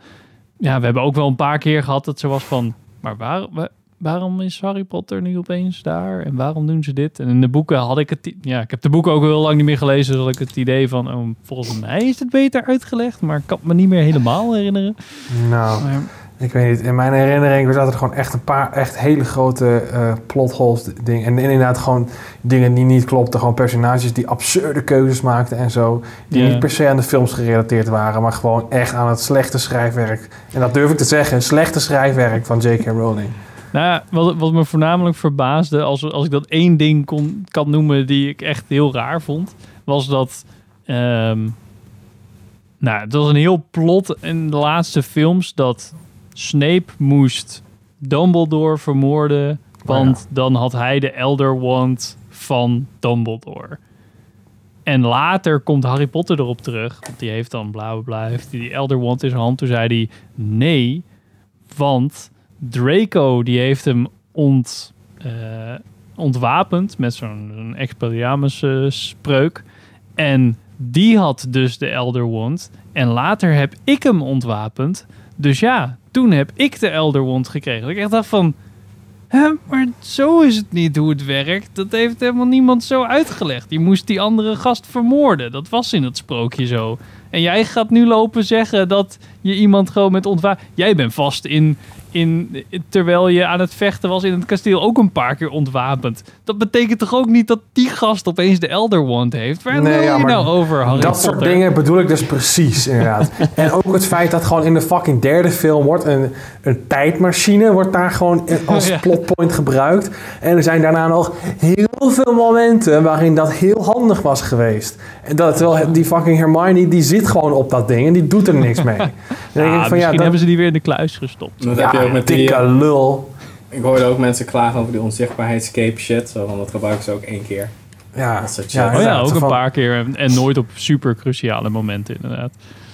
ja, we hebben ook wel een paar keer gehad dat ze was van, maar waar, wa- waarom is Harry Potter nu opeens daar? En waarom doen ze dit? En in de boeken had ik het, ja, ik heb de boeken ook heel lang niet meer gelezen, dus had ik het idee van, oh, volgens mij is het beter uitgelegd, maar ik kan het me niet meer helemaal herinneren. Nou, Maar- ik weet niet. In mijn herinnering zaten er gewoon echt een paar echt hele grote eh plotholes dingen. En inderdaad gewoon dingen die niet klopten. Gewoon personages die absurde keuzes maakten en zo. Die niet per se aan de films gerelateerd waren, maar gewoon echt aan het slechte schrijfwerk. En dat durf ik te zeggen, slechte schrijfwerk van J.K. Rowling. Nou ja, wat, wat me voornamelijk verbaasde, als, als ik dat één ding kon, kan noemen die ik echt heel raar vond, was dat. ehm, nou, het was een heel plot in de laatste films dat Snape moest Dumbledore vermoorden, want dan had hij de Elder Wand van Dumbledore. En later komt Harry Potter erop terug, want die heeft dan bla bla bla, heeft die Elder Wand in zijn hand. Toen zei hij nee, want Draco die heeft hem ont, eh, ontwapend met zo'n Expelliarmus eh, spreuk. En die had dus de Elder Wand. En later heb ik hem ontwapend. Dus ja, toen heb ik de Elder Wand gekregen. Ik echt dacht van... Hè, maar zo is het niet hoe het werkt. Dat heeft helemaal niemand zo uitgelegd. Je moest die andere gast vermoorden. Dat was in het sprookje zo. En jij gaat nu lopen zeggen dat je iemand gewoon met ontwapen... Jij bent vast in, in... Terwijl je aan het vechten was in het kasteel ook een paar keer ontwapend. Dat betekent toch ook niet dat die gast opeens de Elder Wand heeft? Waar Nee, ja, je maar nou over, Harry Dat Potter? soort dingen bedoel ik dus precies, inderdaad. en ook het feit dat gewoon in de fucking derde film wordt een, een tijdmachine wordt daar gewoon als Ja. plotpoint gebruikt. En er zijn daarna nog heel veel momenten waarin dat heel handig was geweest. En dat terwijl die fucking Hermione die zit gewoon op dat ding en die doet er niks mee. Dan denk Ja, ik van, misschien ja, dat, hebben ze die weer in de kluis gestopt. Dat Ja, heb je ook met dikke eh, lul. Ik hoorde ook mensen klagen over die onzichtbaarheidscape shit. Zo van, dat gebruiken ze ook één keer. Ja, Dat soort ja, shit. Oh ja, ook een paar keer. En, en nooit op super cruciale momenten inderdaad.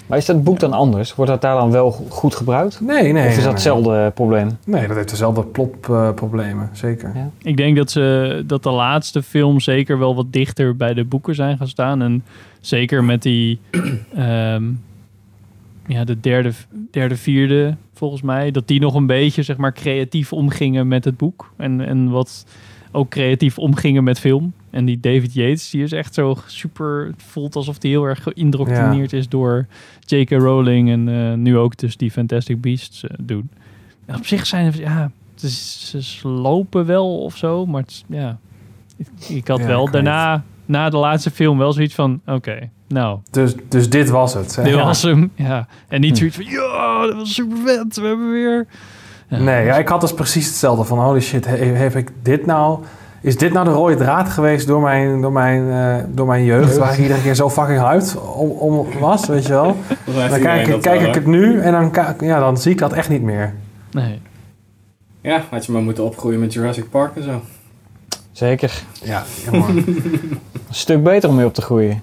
Maar is dat boek dan anders? Wordt dat daar dan wel go- goed gebruikt? Nee, nee. of is nee, dat hetzelfde probleem? Nee, dat heeft dezelfde plotproblemen, zeker. Ja. Ik denk dat, ze, dat de laatste film zeker wel wat dichter bij de boeken zijn gaan staan. En zeker met die... ehm, ja, de derde, derde, vierde, volgens mij. Dat die nog een beetje, zeg maar, creatief omgingen met het boek. En, en wat ook creatief omgingen met film. En die David Yates, die is echt zo super... Het voelt alsof hij heel erg geïndoctrineerd is door J.K. Rowling. En eh, nu ook dus die Fantastic Beasts eh, doen. En op zich zijn ja... het is- ze slopen wel of zo, maar het, ja... Ik, ik had Ja, wel ik weet daarna, na de laatste film, wel zoiets van... Oké, Nou, Dus, dus dit was het. dit Ja. was hem. Ja. En niet Hm. zoiets van, ja, dat was super vet. We hebben weer... Nee, ja, ik had dus precies hetzelfde van holy shit, he- heb ik dit nou... Is dit nou de rode draad geweest door mijn, door mijn, eh, door mijn jeugd, waar ik iedere keer zo fucking hyped om, om was, weet je wel? Dan kijk, ik- kijk ik het nu en dan, ja, dan zie ik dat echt niet meer. Nee. Ja, had je maar moeten opgroeien met Jurassic Park en zo. Zeker. Ja, jammer. Een stuk beter om mee op te groeien.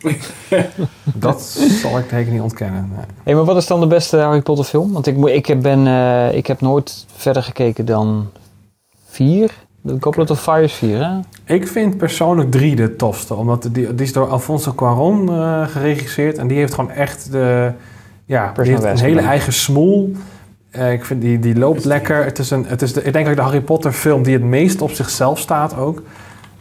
dat zal ik zeker niet ontkennen. nee. Hé, maar wat is dan de beste Harry Potter film? Want ik, moet- ik, heb, ben, eh, ik heb nooit verder gekeken dan vier. De Goblet of Fire is vier, hè? Ik vind persoonlijk drie de tofste. Omdat die, die is door Alfonso Cuarón eh, geregisseerd. En die heeft gewoon echt de... Ja, die heeft een hele eigen smoel. Eh, ik vind die, die loopt lekker. Het is een, het is de, ik denk ook de Harry Potter film die het meest op zichzelf staat ook.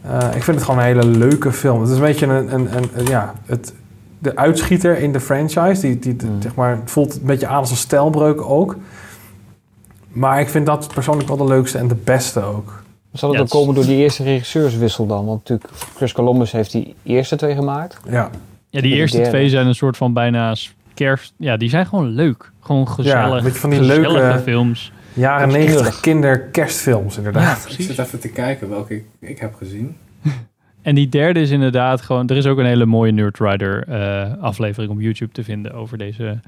Eh, ik vind het gewoon een hele leuke film. Het is een beetje een... een, een, een- ja, het, de uitschieter in de franchise. Die, die, zeg maar, het voelt een beetje aan als een stijlbreuk ook. Maar ik vind dat persoonlijk wel de leukste en de beste ook. Zal het Ja, ook komen door die eerste regisseurswissel dan? Want natuurlijk, Chris Columbus heeft die eerste twee gemaakt. Ja. Ja, die eerste derde. twee zijn een soort van bijna kerst... Ja, die zijn gewoon leuk. Gewoon gezellig. beetje van die gezellige leuke films. Jaren Dat is 90 knullig. kinderkerstfilms inderdaad. ik zit even te kijken welke ik, ik heb gezien. En die derde is inderdaad gewoon... Er is ook een hele mooie Nerd Rider eh, aflevering op YouTube te vinden over deze...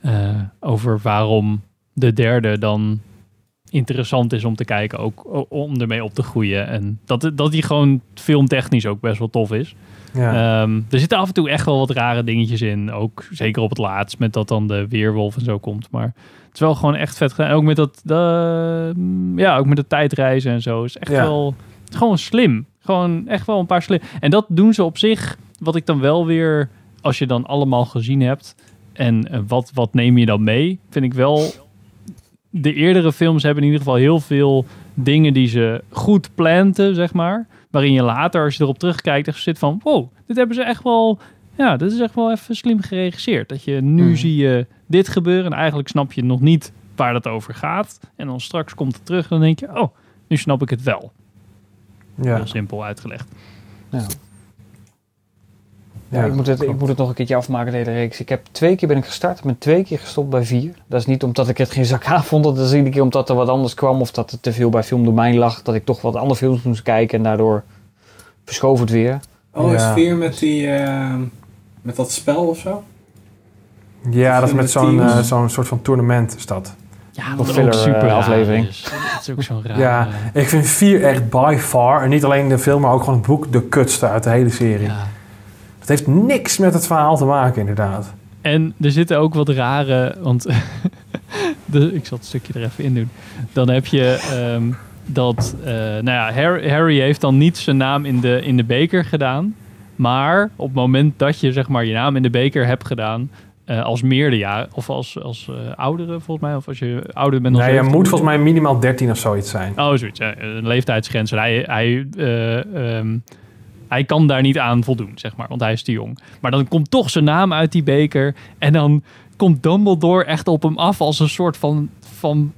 eh, over waarom de derde dan interessant is om te kijken. Ook om ermee op te groeien. En dat, dat die gewoon filmtechnisch ook best wel tof is. Ja. Ehm, er zitten af en toe echt wel wat rare dingetjes in. Ook zeker op het laatst met dat dan de weerwolf en zo komt. Maar het is wel gewoon echt vet gedaan. Ook met dat, de, ja, ook met de tijdreizen en zo. Is echt Ja. wel, het is gewoon slim. Gewoon echt wel een paar slim. En dat doen ze op zich. Wat ik dan wel weer, als je dan allemaal gezien hebt. En eh, wat, wat neem je dan mee? Vind ik wel. De eerdere films hebben in ieder geval heel veel dingen die ze goed planten, zeg maar. Waarin je later, als je erop terugkijkt, echt zit van... Wow, dit hebben ze echt wel... Ja, dit is echt wel even slim geregisseerd. Dat je nu zie je dit gebeuren en eigenlijk snap je nog niet waar dat over gaat. En dan straks komt het terug en dan denk je... Oh, nu snap ik het wel. Ja. Heel simpel uitgelegd. Ja. Ja, Ja, ik, moet het, ik moet het nog een keertje afmaken, de hele reeks. Ik heb twee keer ben ik gestart, ben twee keer gestopt bij vier. Dat is niet omdat ik het geen zak aan vond, dat is iedere keer omdat er wat anders kwam of dat het te veel bij filmdomein lag, dat ik toch wat andere films moest kijken en daardoor verschoof het weer. Oh, is Ja. vier met die... eh, met dat spel of zo? Ja, dat is met zo'n eh, zo'n soort van tournament is dat. Ja, Een wat ook super eh, aflevering. is. Dat is ook zo'n raar. Ja, ik vind 4 echt by far, en niet alleen de film, maar ook gewoon het boek, de kutste uit de hele serie. Het heeft niks met het verhaal te maken, inderdaad. En er zitten ook wat rare, want de, ik zal het stukje er even in doen. Dan heb je ehm, dat, eh, nou ja, Harry, Harry heeft dan niet zijn naam in de, in de beker gedaan. Maar op het moment dat je zeg maar je naam in de beker hebt gedaan, eh, als meerderjarig of als, als eh, oudere volgens mij, of als je ouder bent dan Nee, je 17, moet volgens mij minimaal 13 of zoiets zijn. Oh, zoiets. Een leeftijdsgrens. En hij, hij, eh, ehm, hij kan daar niet aan voldoen, zeg maar, want hij is te jong. Maar dan komt toch zijn naam uit die beker. En dan komt Dumbledore echt op hem af als een soort van... van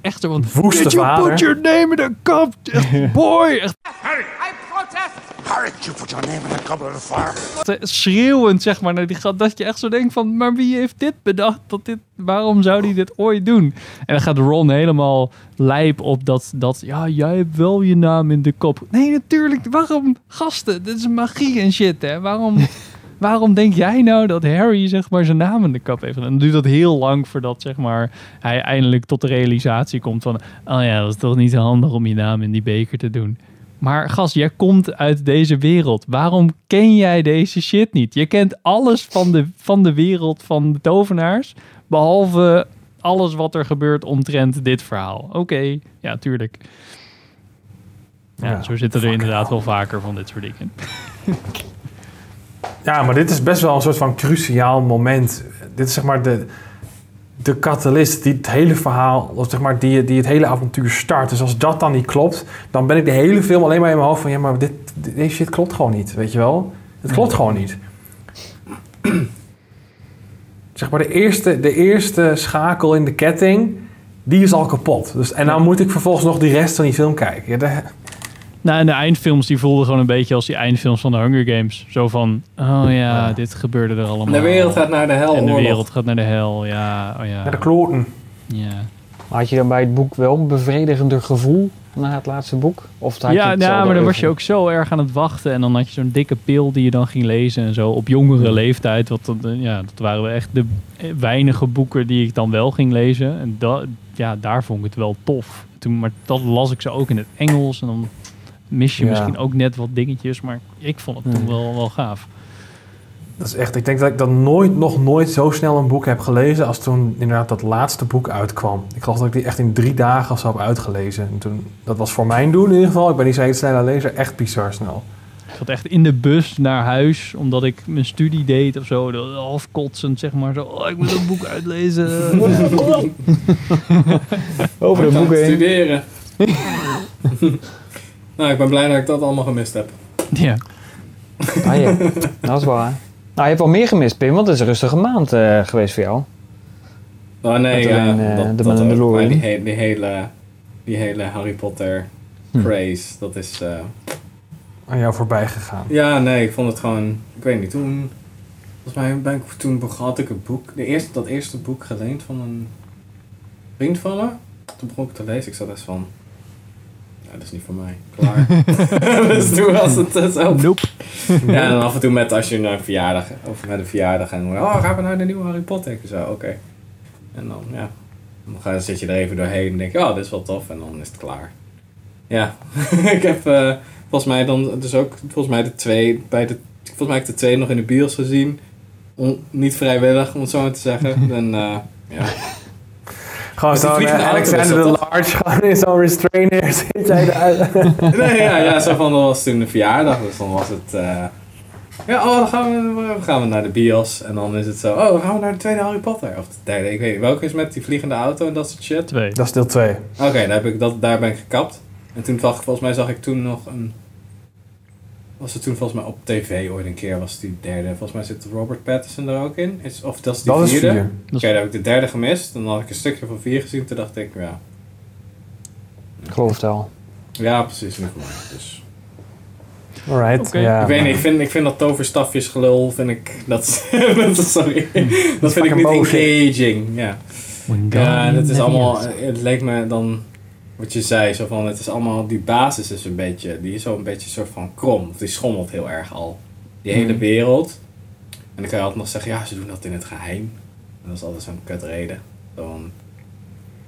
echt zo van... Woeste Did you vader." put your name in a cup? Echt, boy! Echt Harry, I schreeuwend, zeg maar, naar die gat. Dat je echt zo denkt van... Maar wie heeft dit bedacht? Dat dit, waarom zou hij dit ooit doen? En dan gaat Ron helemaal lijp op dat, dat... Ja, jij hebt wel je naam in de kop. Nee, natuurlijk. Waarom? Gasten, dit is magie en shit, hè. Waarom... Waarom denk jij nou dat Harry zeg maar zijn naam in de kap heeft? En dan duurt dat heel lang voordat zeg maar hij eindelijk tot de realisatie komt van, oh ja, dat is toch niet handig om je naam in die beker te doen. Maar gast, jij komt uit deze wereld. Waarom ken jij deze shit niet? Je kent alles van de, van de wereld van de tovenaars, behalve alles wat er gebeurt omtrent dit verhaal. Oké, ja, tuurlijk. Ja, Ja, zo zitten er inderdaad wel vaker van dit soort dingen. Ja, maar dit is best wel een soort van cruciaal moment. Dit is zeg maar de, de catalyst die het hele verhaal, of zeg maar die, die het hele avontuur start. Dus als dat dan niet klopt, dan ben ik de hele film alleen maar in mijn hoofd van... ja, maar dit, dit- deze shit klopt gewoon niet, weet je wel? Het klopt gewoon niet. zeg maar de eerste, de eerste schakel in de ketting, die is al kapot. Dus, en dan moet ik vervolgens nog die rest van die film kijken. Ja, Nou, en de eindfilms die voelden gewoon een beetje als die eindfilms van de Hunger Games. Zo van, oh ja, dit gebeurde er allemaal. De wereld gaat naar de hel, En de oorlog. wereld gaat naar de hel, ja. Oh ja. Naar de kloten. Ja. Maar had je dan bij het boek wel een bevredigender gevoel na het laatste boek? Of had je Ja, het ja, zelf maar dan was je ook zo erg aan het wachten. En dan had je zo'n dikke pil die je dan ging lezen en zo. Op jongere leeftijd. Wat, dan, eh, ja, dat waren wel echt de weinige boeken die ik dan wel ging lezen. En da, ja, daar vond ik het wel tof. Toen, maar dat las ik ze ook in het Engels. En dan mis je Ja. misschien ook net wat dingetjes. Maar ik vond het toen Hmm. wel, wel gaaf. Dat is echt, ik denk dat ik dan nooit, nog nooit zo snel een boek heb gelezen als toen inderdaad dat laatste boek uitkwam. Ik geloof dat ik die echt in drie dagen of zo heb uitgelezen. En toen, dat was voor mijn doen in ieder geval, ik ben niet zo'n snelle lezer, echt bizar snel. Ik zat echt in de bus naar huis, omdat ik mijn studie deed of zo. Half kotsend, zeg maar. Zo, oh, ik moet een boek uitlezen. Over de boeken heen. studeren. nou, ik ben blij dat ik dat allemaal gemist heb. ja. Ah, ja. Dat is waar. Nou, je hebt wel meer gemist, Pim, want het is een rustige maand eh, geweest voor jou. Oh nee, alleen, eh, dat, de dat ook. Mandalorian. Die, he- die, hele, die hele Harry Potter Hm. craze, dat is... eh, Aan jou voorbij gegaan. ja, nee, ik vond het gewoon... Ik weet niet, toen... Volgens mij ben ik, toen begon had ik een boek... De eerste, dat eerste boek geleend van een vriend van me. Toen begon ik te lezen. Ik zat echt van... Dat is niet voor mij. Klaar. dus toen was het eh, zo. Nope. Ja, en dan af en toe met als je naar een verjaardag, of met een verjaardag en oh, gaan we naar de nieuwe Harry Potter? Zo, oké. En dan, ja, dan ga, zit je er even doorheen en denk je, oh, dit is wel tof, en dan is het klaar. Ja, ik heb eh, volgens mij dan, dus ook, volgens mij de twee, bij de, volgens mij heb ik de twee nog in de bios gezien. On- niet vrijwillig, om het zo maar te zeggen. En, eh, ja. Gewoon zo'n is Alexander the Large, gewoon in zo'n restrainer zit jij eruit. Nee, ja, ja, zo van, dat was toen de verjaardag, dus dan was het... eh, ja, oh, dan gaan we, dan gaan we naar de bios. En dan is het zo, oh, dan gaan we naar de tweede Harry Potter. Of de derde, ik weet niet. Welke is met die vliegende auto en dat soort shit? Twee. Dat is deel 2. Oké, daar, heb ik dat, daar ben ik gekapt. En toen, zag- volgens mij zag ik toen nog een... Was het toen volgens mij op tv ooit een keer, was die derde. Volgens mij zit Robert Pattinson er ook in. Is, of dat is die Dat is vierde. vier. Oké, daar heb ik de derde gemist. Dan had ik een stukje van vier gezien. Toen dacht ik, ja, Ik geloof het wel. ja precies, niet voor mij. Dus. Alright, Oké. ja. ik weet niet, ik vind, ik vind dat toverstafjes gelul, vind ik, dat, dat sorry, dat vind ik niet engaging, ja. Ja, het is allemaal, het leek me dan, wat je zei, zo van, het is allemaal, die basis is een beetje, die is zo een beetje een soort van krom, of die schommelt heel erg al. Die hele Mhm. wereld. En dan kan je altijd nog zeggen, ja, ze doen dat in het geheim. En dat is altijd zo'n kutreden. Van,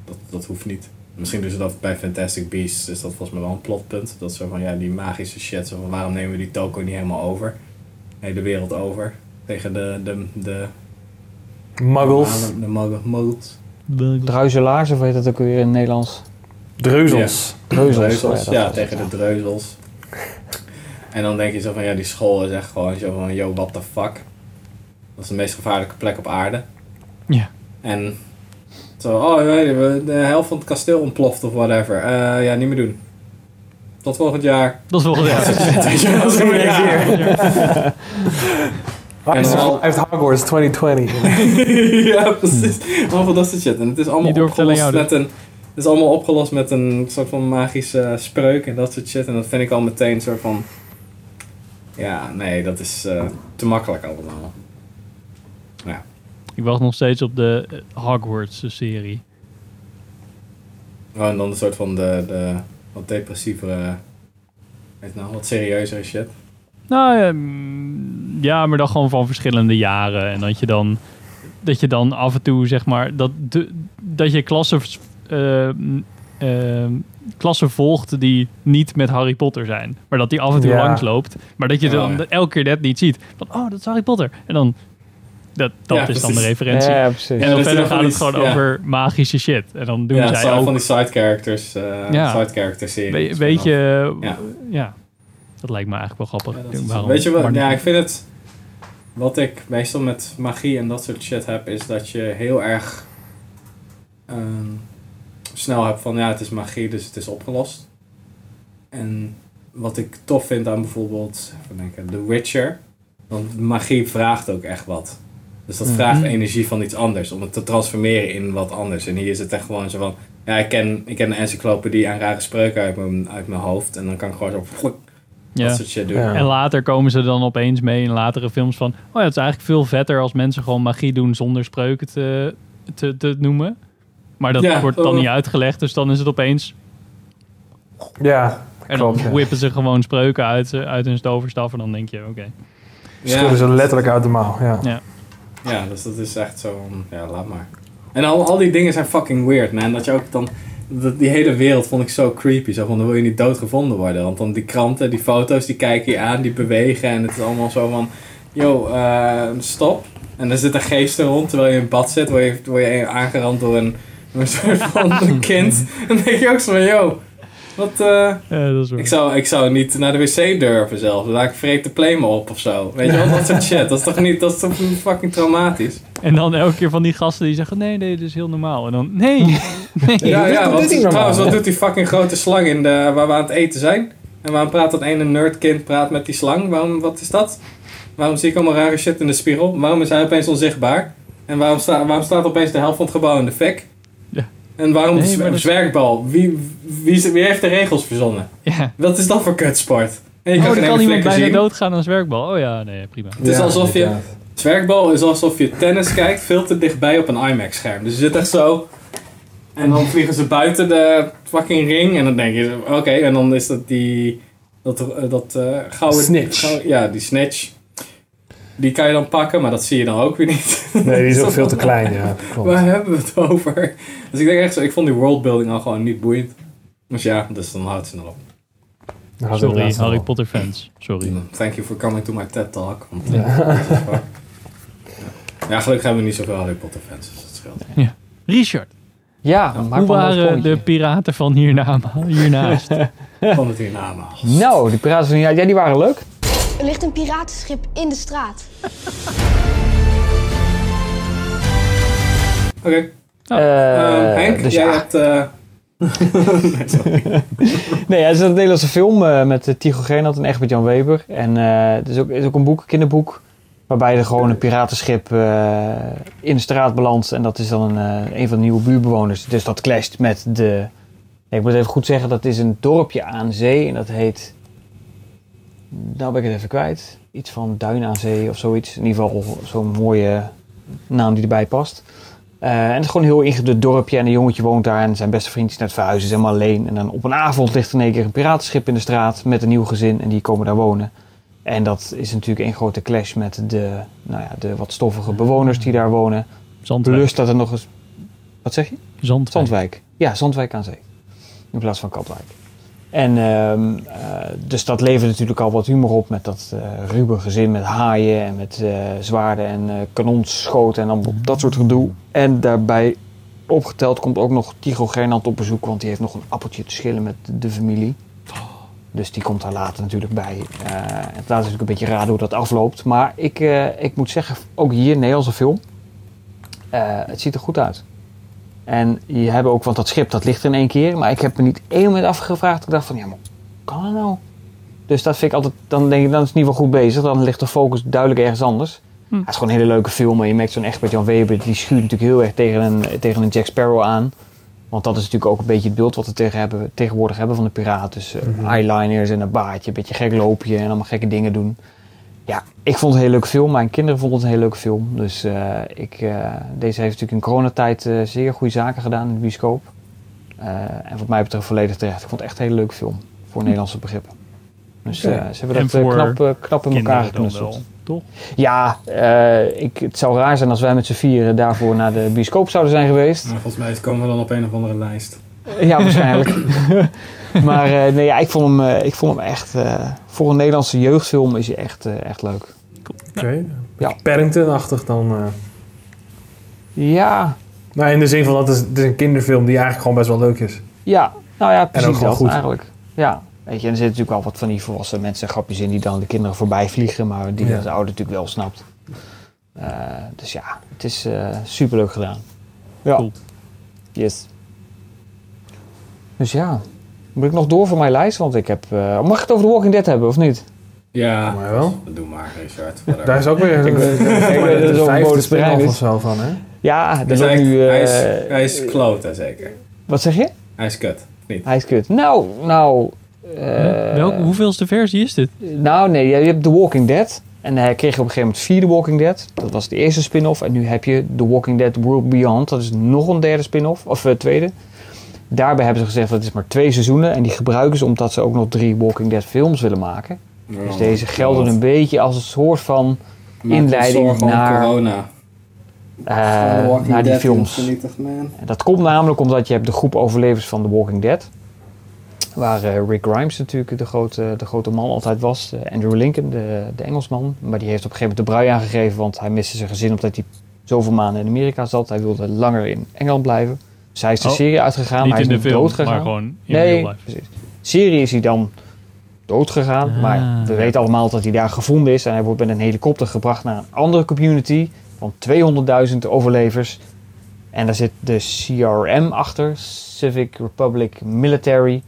dat, dat hoeft niet. Misschien doen ze dat bij Fantastic Beasts, is dat volgens mij wel een plotpunt. Dat zo van, ja, die magische shit, zo van, waarom nemen we die toko niet helemaal over? De hele wereld over. Tegen de, de, de, Muggles. de, de muggle- muggles. Druizelaars, of heet dat ook weer in het Nederlands? Dreuzels. Dreuzels. Dreuzels, ja, tegen de dreuzels. En dan denk je zo van, ja, die school is echt gewoon zo van, yo, what the fuck. Dat is de meest gevaarlijke plek op aarde. Ja. En zo, oh, weet je, de helft van het kasteel ontploft of whatever. Eh, ja, niet meer doen. Tot volgend jaar. Dat is wel ja. Weet je wel, zo van, ja. Hij heeft- Hogwarts 2020. ja, precies. Allemaal van dat soort shit. En het is allemaal opgelost met een... Het is allemaal opgelost met een soort van magische spreuk en dat soort shit. En dat vind ik al meteen een soort van... Ja, nee, dat is eh, te makkelijk allemaal. Ja. Ik wacht nog steeds op de Hogwarts-serie. Oh, en dan een soort van de, de wat depressievere... Weet nou, wat serieuzere shit. Nou ja, mm, ja, maar dan gewoon van verschillende jaren. En dat je dan, dat je dan af en toe, zeg maar, dat, de, dat je klassen, klassen volgt die niet met Harry Potter zijn. Maar dat die af en toe Ja. langs loopt. Maar dat je dan ja. elke keer net niet ziet. Van, oh, dat is Harry Potter. En dan, dat, dat Ja, is dan de referentie. Ja, precies. En dan verder gaat het gewoon over magische shit. En dan doen ja, zij zo ook... van die side characters, eh Ja. side character series. we- weet je, Ja. ja. Dat lijkt me eigenlijk wel grappig. Ja, dat is- Waarom- weet je wat? Ja, ik vind het. Wat ik meestal met magie en dat soort shit heb, is dat je heel erg ehm, snel hebt van ja, het is magie, dus het is opgelost. En wat ik tof vind aan bijvoorbeeld, even denken, The Witcher, want magie vraagt ook echt wat. Dus dat Mhm. vraagt energie van iets anders om het te transformeren in wat anders. En hier is het echt gewoon zo van, Ja, ik ken, ik ken een encyclopedie aan rare spreuken uit mijn, uit mijn hoofd. En dan kan ik gewoon zo... Ja. Dat soort shit doen. En later komen ze dan opeens mee in latere films van... Oh ja, het is eigenlijk veel vetter als mensen gewoon magie doen zonder spreuken te, te, te noemen. Maar dat Ja, wordt dan niet uitgelegd, dus dan is het opeens... Ja, En dan klopt, ja. whippen ze gewoon spreuken uit, eh, uit hun toverstaf en dan denk je, oké. Schudden ze letterlijk uit de mouw, ja. Ja. Ja, dus dat is echt zo, ja, laat maar. En al, al die dingen zijn fucking weird, man. Dat je ook dan, dat, die hele wereld vond ik zo creepy. Zo van, dan wil je niet doodgevonden worden. Want dan die kranten, die foto's, die kijken je aan, die bewegen. En het is allemaal zo van, yo, eh, stop. En dan zitten geesten rond terwijl je in bad zit. Word je, word je aangerand door een, een soort van een kind. En dan denk je ook zo van, yo, wat... eh, dat is ik, zou, ik zou niet naar de wc durven zelf. Dan ik vreet de play me op of zo. Weet je wel, dat soort shit. Dat is toch niet, dat is toch fucking traumatisch. En dan elke keer van die gasten die zeggen, nee, nee, dit is heel normaal. En dan, nee, nee. Ja, ja wat, trouwens, wat doet die fucking grote slang in de, waar we aan het eten zijn? En waarom praat dat ene nerdkind praat met die slang? Waarom, wat is dat? Waarom zie ik allemaal rare shit in de spiegel? Waarom is hij opeens onzichtbaar? En waarom, sta, waarom staat opeens de helft van het gebouw in de fik? En waarom Nee, de dat- zwerkbal? Wie, wie, wie heeft de regels verzonnen? Ja. Wat is dat voor kutsport? En je oh, kan dan kan iemand bijna zien. doodgaan aan een zwerkbal. Oh ja, nee, prima. Het is alsof je... Zwerkbal is alsof je tennis kijkt veel te dichtbij op een IMAX-scherm. Dus je zit echt zo... En dan vliegen ze buiten de fucking ring. En dan denk je, oké, en dan is dat die... Dat, eh, dat eh, gouden... Snitch. gouden- ja, die snitch. Die kan je dan pakken, maar dat zie je dan ook weer niet. Nee, die is ook veel te klein, ja. Klopt. Waar hebben we het over? Dus ik denk echt zo, ik vond die worldbuilding al gewoon niet boeiend. Dus ja, dus dan houdt ze nog op. Sorry, Harry. Potter fans. Sorry. Thank you for coming to my TED Talk. Want, Ja. ja. ja, gelukkig hebben we niet zoveel Harry Potter fans, dus dat scheelt. Ja. Richard, Ja, hoe maar waren de piraten van hierna, hiernaast? Van het hiernaast. Nou, die piraten van ja, ja, die waren leuk. Er ligt een piratenschip in de straat. Oké. Eh, Eh, Henk, dus jij ja. hebt... eh, nee, het is een Nederlandse film eh, met uh, Tycho Gernand en Egbert Jan Weber. En eh, het is ook, is ook een boek, een kinderboek, waarbij er gewoon een piratenschip eh, in de straat belandt. En dat is dan een, eh, een van de nieuwe buurtbewoners. Dus dat clasht met de... Ik moet even goed zeggen, dat is een dorpje aan zee en dat heet... Nou ben ik het even kwijt. Iets van Duin aan Zee of zoiets. In ieder geval zo'n mooie naam die erbij past. Eh, en het is gewoon een heel ingedut dorpje en een jongetje woont daar en zijn beste vriendje is net verhuisd, is helemaal alleen. En dan op een avond ligt er in één keer een piratenschip in de straat met een nieuw gezin en die komen daar wonen. En dat is natuurlijk een grote clash met de, nou ja, de wat stoffige bewoners die daar wonen. Zandwijk. Plus dat er nog eens... Wat zeg je? Zandwijk. Zandwijk. Ja, Zandwijk aan zee. In plaats van Katwijk. En ehm, eh, dus dat levert natuurlijk al wat humor op met dat eh ruwe gezin met haaien en met eh, zwaarden en kanonschoten en dat soort gedoe. En daarbij opgeteld komt ook nog Tycho Gernand op bezoek, want die heeft nog een appeltje te schillen met de familie. Dus die komt daar later natuurlijk bij. Het laat natuurlijk een beetje raden hoe dat afloopt. Maar ik, ik moet zeggen, ook hier, Nederlandse film, het ziet er goed uit. En je hebt ook, want dat schip dat ligt er in één keer. Maar ik heb me niet één moment afgevraagd. Ik dacht van, ja, maar hoe kan dat nou? Dus dat vind ik altijd, dan denk ik, dan is het ieder geval goed bezig. Dan ligt de focus duidelijk ergens anders. Hm. Het is gewoon een hele leuke film. En je merkt zo'n Egbert Jan Weber, die schuurt natuurlijk heel erg tegen een, tegen een Jack Sparrow aan. Want dat is natuurlijk ook een beetje het beeld wat we tegen hebben, tegenwoordig hebben van de piraten. Dus eh, Mhm. eyeliners en een baardje, een beetje gek loopje en allemaal gekke dingen doen. Ja, ik vond het een hele leuke film. Mijn kinderen vonden het een hele leuke film. Dus eh, ik, eh, deze heeft natuurlijk in coronatijd eh, zeer goede zaken gedaan in de bioscoop. Eh, en wat mij betreft volledig terecht. Ik vond het echt een hele leuke film. Voor Nederlandse begrippen. Dus eh, ze hebben En dat knap, knap in elkaar geknutseld. toch? Ja, eh, ik, het zou raar zijn als wij met z'n vieren daarvoor naar de bioscoop zouden zijn geweest. Nou, volgens mij komen we dan op een of andere lijst. Ja, waarschijnlijk. maar eh, nee, ja, ik, vond hem, eh, ik vond hem echt... eh, voor een Nederlandse jeugdfilm is hij echt, echt leuk. Oké. Ja. Paddington-achtig dan. eh. Ja, Nou, in de zin van dat is, het is een kinderfilm die eigenlijk gewoon best wel leuk is. ja, nou ja, ook precies gewoon dat goed. eigenlijk. Ja, weet je, en er zitten natuurlijk wel wat van die volwassen mensen grapjes in die dan de kinderen voorbij vliegen, maar die Ja. de ouder natuurlijk wel snapt. Eh, dus ja, het is eh superleuk gedaan. Ja. Cool. Yes. Dus ja, moet ik nog door voor mijn lijst? Want ik heb... eh, mag ik het over The Walking Dead hebben, of niet? Ja, Maar wel. doe maar, Richard. Daar is ook weer Ik ik dat over vijfde spin-off Brein is. of zo van, hè? Ja, dat Dus is nu... eh, hij is, hij is zeker. Wat zeg je? Hij is kut, niet? Hij is kut. Nou, nou... eh, Welke, hoeveelste versie is dit? Nou, nee, je hebt The Walking Dead. En hij kreeg op een gegeven moment vier The Walking Dead. Dat was de eerste spin-off. En nu heb je The Walking Dead World Beyond. Dat is nog een derde spin-off. Of tweede. Daarbij hebben ze gezegd dat het is maar twee seizoenen. En die gebruiken ze omdat ze ook nog drie Walking Dead films willen maken. dus deze gelden een beetje als een soort van Maak inleiding naar, corona. eh, naar die Dead films. Dat komt namelijk omdat je hebt de groep overlevers van The Walking Dead. Waar eh, Rick Grimes natuurlijk de grote, de grote man altijd was. Eh, Andrew Lincoln, de, de Engelsman. Maar die heeft op een gegeven moment de brui aangegeven. Want hij miste zijn gezin omdat hij zoveel maanden in Amerika zat. Hij wilde langer in Engeland blijven. Hij is de Oh, serie uitgegaan. niet hij is de niet film, doodgegaan. maar gewoon in nee, precies. Serie is hij dan doodgegaan. Ah. Maar we weten allemaal dat hij daar gevonden is. En hij wordt met een helikopter gebracht naar een andere community. Van 200.000 overlevers. En daar zit de CRM achter, Civic Republic Military.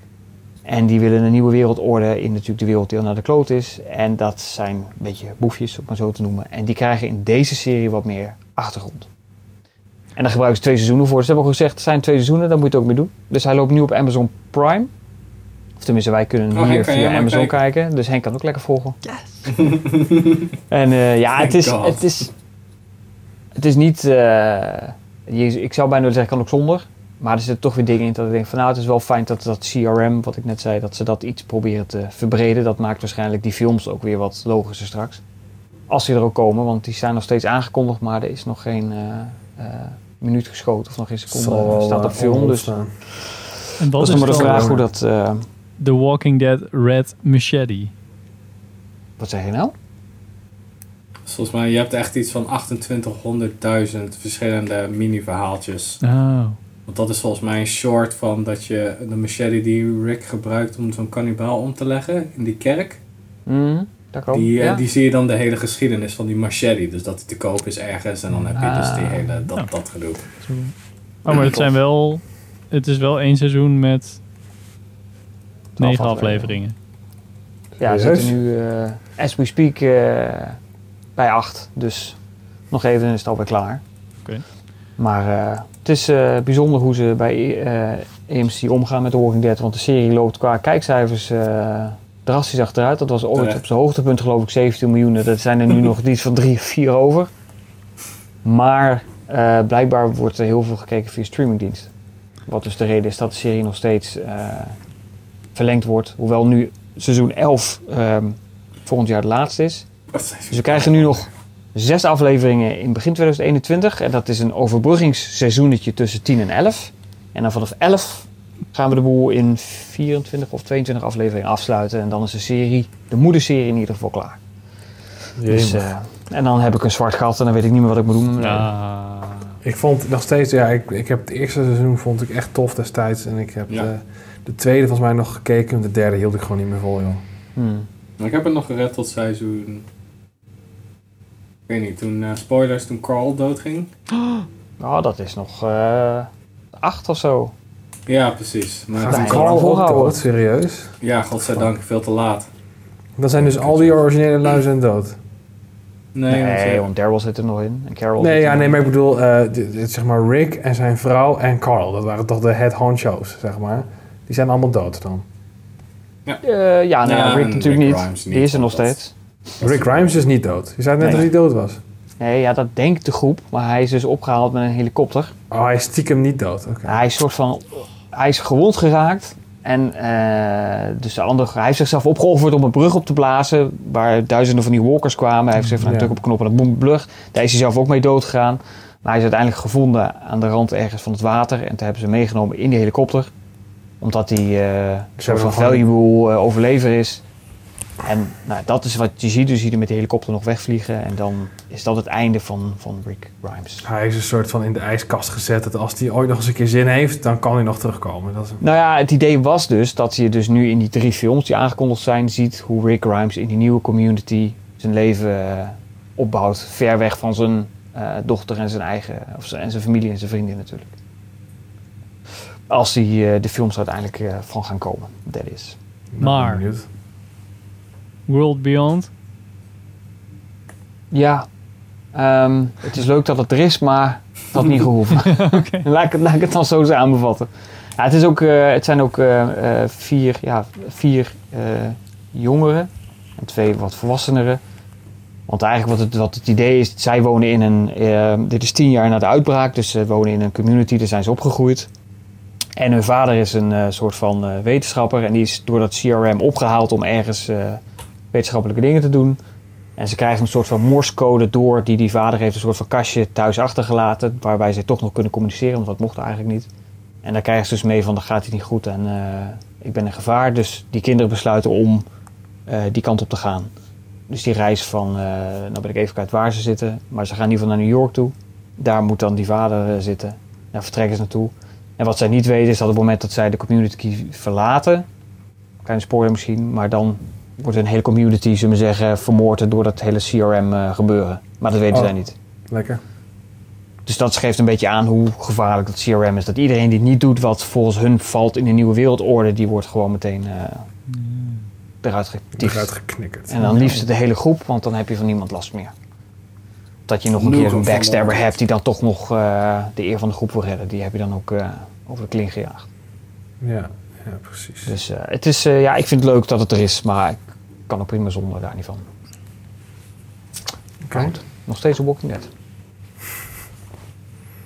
En die willen een nieuwe wereldorde in natuurlijk de wereld die al naar de kloot is. En dat zijn een beetje boefjes, om maar zo te noemen. En die krijgen in deze serie wat meer achtergrond. En daar gebruiken ze twee seizoenen voor. Ze hebben ook gezegd, het zijn twee seizoenen, daar moet je het ook mee doen. Dus hij loopt nu op Amazon Prime. Of tenminste, wij kunnen Oh, hier via Amazon kijken. kijken. Dus Henk kan ook lekker volgen. En eh, ja, het is, God. het is, het is niet, eh, je, ik zou bijna willen zeggen, kan ook zonder. Maar er zitten toch weer dingen in dat ik denk van nou, het is wel fijn dat dat CRM, wat ik net zei, dat ze dat iets proberen te verbreden. Dat maakt waarschijnlijk die films ook weer wat logischer straks. Als die er ook komen, want die zijn nog steeds aangekondigd, maar er is nog geen eh, minuut geschoten of nog geen seconde Zal wel, staat op eh, film. Dus staan. En dat wat is maar de vraag hoe dat, eh, The Walking Dead Red Machete? wat zeg je nou? Volgens mij, je hebt echt iets van 2800.000 verschillende mini-verhaaltjes. Oh. Want dat is volgens mij een short van dat je de machete die Rick gebruikt om zo'n kannibaal om te leggen in die kerk. Mm, daar. Die, eh, ja. die zie je dan de hele geschiedenis van die machete. Dus dat die te koop is ergens en dan heb je dus die Ah. hele, dat, Ja. dat gedoe. Oh, maar het zijn wel... Het is wel één seizoen met negen afleveringen. Ja, we Serieus? zitten nu, eh, as we speak, eh, bij acht. Dus nog even is het alweer klaar. Oké. Maar eh, het is eh, bijzonder hoe ze bij eh AMC omgaan met The Walking Dead. Want de serie loopt qua kijkcijfers eh, drastisch achteruit. Dat was ooit op zijn hoogtepunt geloof ik 17 miljoen. Dat zijn er nu nog iets van drie of vier over. Maar eh, blijkbaar wordt er heel veel gekeken via streamingdienst. Wat dus de reden is dat de serie nog steeds eh, verlengd wordt. Hoewel nu seizoen 11 ehm, volgend jaar het laatste is. Dus we krijgen nu nog zes afleveringen in begin 2021. En dat is een overbruggingsseizoenetje tussen 10 en 11. En dan vanaf 11 gaan we de boel in 24 of 22 afleveringen afsluiten. En dan is de serie, de moederserie in ieder geval klaar. Dus, eh, en dan heb ik een zwart gat en dan weet ik niet meer wat ik moet doen. met mijn leven. Ah. Ik vond nog steeds, ja, ik, ik heb het eerste seizoen vond ik echt tof destijds. En ik heb Ja. de, de tweede volgens mij nog gekeken. En de derde hield ik gewoon niet meer vol, joh. Hmm. Maar ik heb het nog gered tot seizoen... Ik weet niet, toen, eh, spoilers, toen Carl doodging. Oh, dat is nog eh acht of zo. Ja, precies. Maar Carl Carl ook volhouden. dood? Serieus? ja, godzijdank, veel te laat. Dan zijn dus al die originele lui zijn dood. Nee, want, Nee, want Daryl zit er nog in. En Carol Nee, ja, nee, maar ik bedoel, eh, dit- dit, zeg maar Rick en zijn vrouw en Carl. Dat waren toch de head honchos, zeg maar. Die zijn allemaal dood dan. in. Eh, ja, nou ja, Ja, Rick natuurlijk Rick niet. Die is er nog dat- steeds. Rick Grimes is niet dood. Je zei net Nee. dat hij dood was. Nee, ja, dat denkt de groep. Maar hij is dus opgehaald met een helikopter. Oh, hij is stiekem niet dood. Oké. Hij is soort van... Hij is gewond geraakt. En eh, dus de andere, hij heeft zichzelf opgeofferd om een brug op te blazen. Waar duizenden van die walkers kwamen. Hij heeft zich van Ja. druk op een knop en dan boem, blug. Daar is hij zelf ook mee dood gegaan. Maar hij is uiteindelijk gevonden aan de rand ergens van het water. En toen hebben ze hem meegenomen in die helikopter. Omdat hij eh, een soort van valuable eh, overlever is. En nou, dat is wat je ziet. Dus je ziet hem met de helikopter nog wegvliegen. En dan is dat het einde van, van Rick Grimes. Hij is een soort van in de ijskast gezet. Dat als hij ooit nog eens een keer zin heeft, dan kan hij nog terugkomen. Dat is Nou ja, het idee was dus dat je dus nu in die drie films die aangekondigd zijn, ziet hoe Rick Grimes in die nieuwe community zijn leven eh, opbouwt. Ver weg van zijn eh, dochter en zijn eigen, of zijn, en zijn familie en zijn vrienden natuurlijk. Als die, eh, de films uiteindelijk van gaan komen, dat is. Maar-. World Beyond. Ja, ehm, het is leuk dat het er is, maar dat had niet gehoeven. laat, ik, het- laat ik het dan zo samenvatten. Ja, het, is ook, eh, het zijn ook eh, eh, vier, ja, vier jongeren en twee wat volwasseneren. Want eigenlijk wat het, wat het idee is, zij wonen in een... eh, dit is tien jaar na de uitbraak, dus ze wonen in een community, daar zijn ze opgegroeid. En hun vader is een soort van wetenschapper en die is door dat CRM opgehaald om ergens wetenschappelijke dingen te doen. En ze krijgen een soort van morsecode door die die vader heeft, een soort van kastje thuis achtergelaten, waarbij ze toch nog kunnen communiceren, want dat mocht eigenlijk niet. En daar krijgen ze dus mee van, dat gaat het niet goed en eh, ik ben in gevaar. Dus die kinderen besluiten om eh, die kant op te gaan. Dus die reis van, eh nou ben ik even kwijt waar ze zitten, maar ze gaan in ieder geval naar New York toe. Daar moet dan die vader zitten. Daar vertrekken ze naartoe. En wat zij niet weten is dat op het moment dat zij de community verlaten, kleine spoiler misschien, maar dan wordt een hele community, zullen we zeggen, vermoord door dat hele CRM eh, gebeuren. Maar dat weten Oh. zij niet. Lekker. Dus dat geeft een beetje aan hoe gevaarlijk dat CRM is. Dat iedereen die niet doet wat volgens hun valt in de nieuwe wereldorde, die wordt gewoon meteen eh eruit getiefd. Eruit geknikkerd. En dan liefst de hele groep, want dan heb je van niemand last meer. Dat je nog een keer een backstabber hebt die dan toch nog eh, de eer van de groep wil redden. Die heb je dan ook eh, over de kling gejaagd. Ja, ja precies. Dus het is, ja, ik vind het leuk dat het er is, maar kan ook prima zonder daar niet van. Oké. Goed, nog steeds een Walking Dead.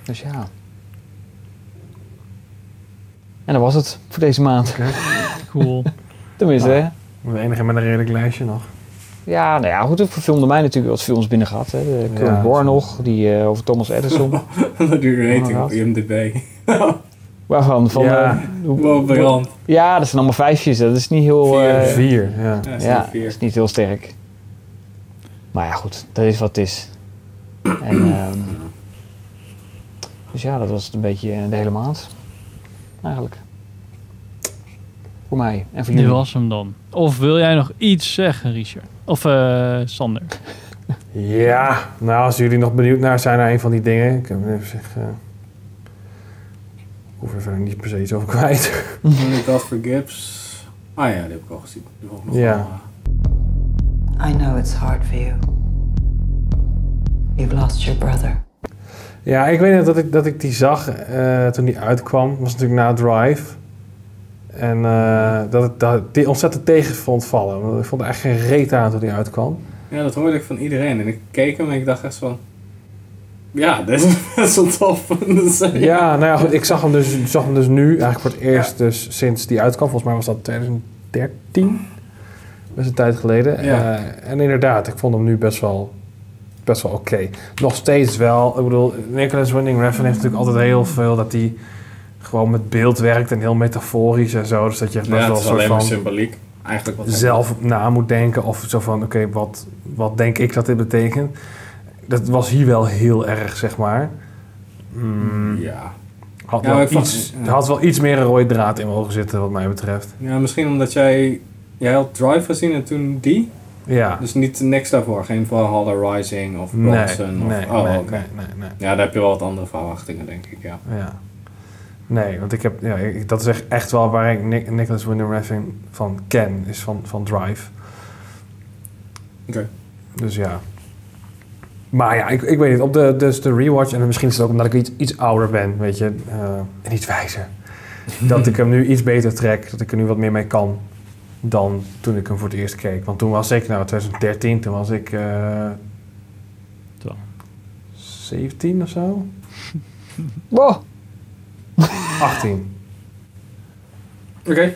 Dus ja. En dat was het voor deze maand. Cool. Tenminste, Nou. hè? De enige met een redelijk lijstje nog. Ja, nou ja, goed, het verfilmde mij natuurlijk wat films binnen gehad. Hè. De Current Ja, War zo. nog, die eh, over Thomas Edison. Dat duurt een rating op IMDb. Waarvan? Van, Ja. eh. Ja, dat zijn allemaal vijfjes. Dat is niet heel... Vier. eh, Vier, ja. Ja, dat is ja, een vier. dat is niet heel sterk. Maar ja, goed, dat is wat het is. En, ehm, dus ja, dat was het een beetje eh, de hele maand. Eigenlijk. Voor mij en voor jullie. was hem dan. Of wil jij nog iets zeggen, Richard? Of eh, Sander? Ja, nou als jullie nog benieuwd naar zijn naar een van die dingen. Ik heb even zeggen. Eh, ik hoef er verder niet per se iets over kwijt. God Forgives. Ah ja, die heb ik al gezien. Die nog Ja. wel, I know it's hard for you. You've lost your brother. Ja, ik weet dat ik, dat ik die zag eh, toen die uitkwam. Dat was natuurlijk na Drive. En eh, dat ik dat, die ontzettend tegen vond vallen. Want ik vond er echt geen reet aan toen die uitkwam. Ja, dat hoorde ik van iedereen. En ik keek hem en ik dacht echt van... Ja, dit is best wel tof. Ja, nou ja, goed. Ik zag hem dus, zag hem dus nu. Eigenlijk voor het eerst dus sinds die uitkwam. Volgens mij was dat 2013. Dat is een tijd geleden. Ja. Eh, en inderdaad, ik vond hem nu best wel, best wel oké. Nog steeds wel. Ik bedoel, Nicholas Winding Refn heeft natuurlijk altijd heel veel dat hij gewoon met beeld werkt en heel metaforisch en zo. Dus dat je echt best Ja, wel het een is soort alleen van symboliek. Eigenlijk wat zelf na moet denken. Of zo van, oké, wat, wat denk ik dat dit betekent? Dat was hier wel heel erg, zeg maar. Mm, Ja. had, Ja, wel iets, ja. had wel iets meer een rode draad in mogen zitten, wat mij betreft. Ja, misschien omdat jij... Jij had Drive gezien en toen die? Ja. Dus niet niks daarvoor. Geen Valhalla Rising of Nee, Bronson? of, nee, oh, nee, nee. Ja, daar heb je wel wat andere verwachtingen, denk ik, ja. Ja. Nee, want ik heb, ja, ik- dat is echt, echt wel waar ik Nick, Nicholas Winding Refn van ken, is van, van Drive. Oké. Dus ja. Maar ja, ik, ik weet niet, op de, dus de rewatch, en misschien is het ook omdat ik iets, iets ouder ben, weet je, eh, en iets wijzer. dat ik hem nu iets beter trek, dat ik er nu wat meer mee kan dan toen ik hem voor het eerst keek. Want toen was ik, nou 2013, toen was ik eh 17 of zo? Wow. 18. Oké.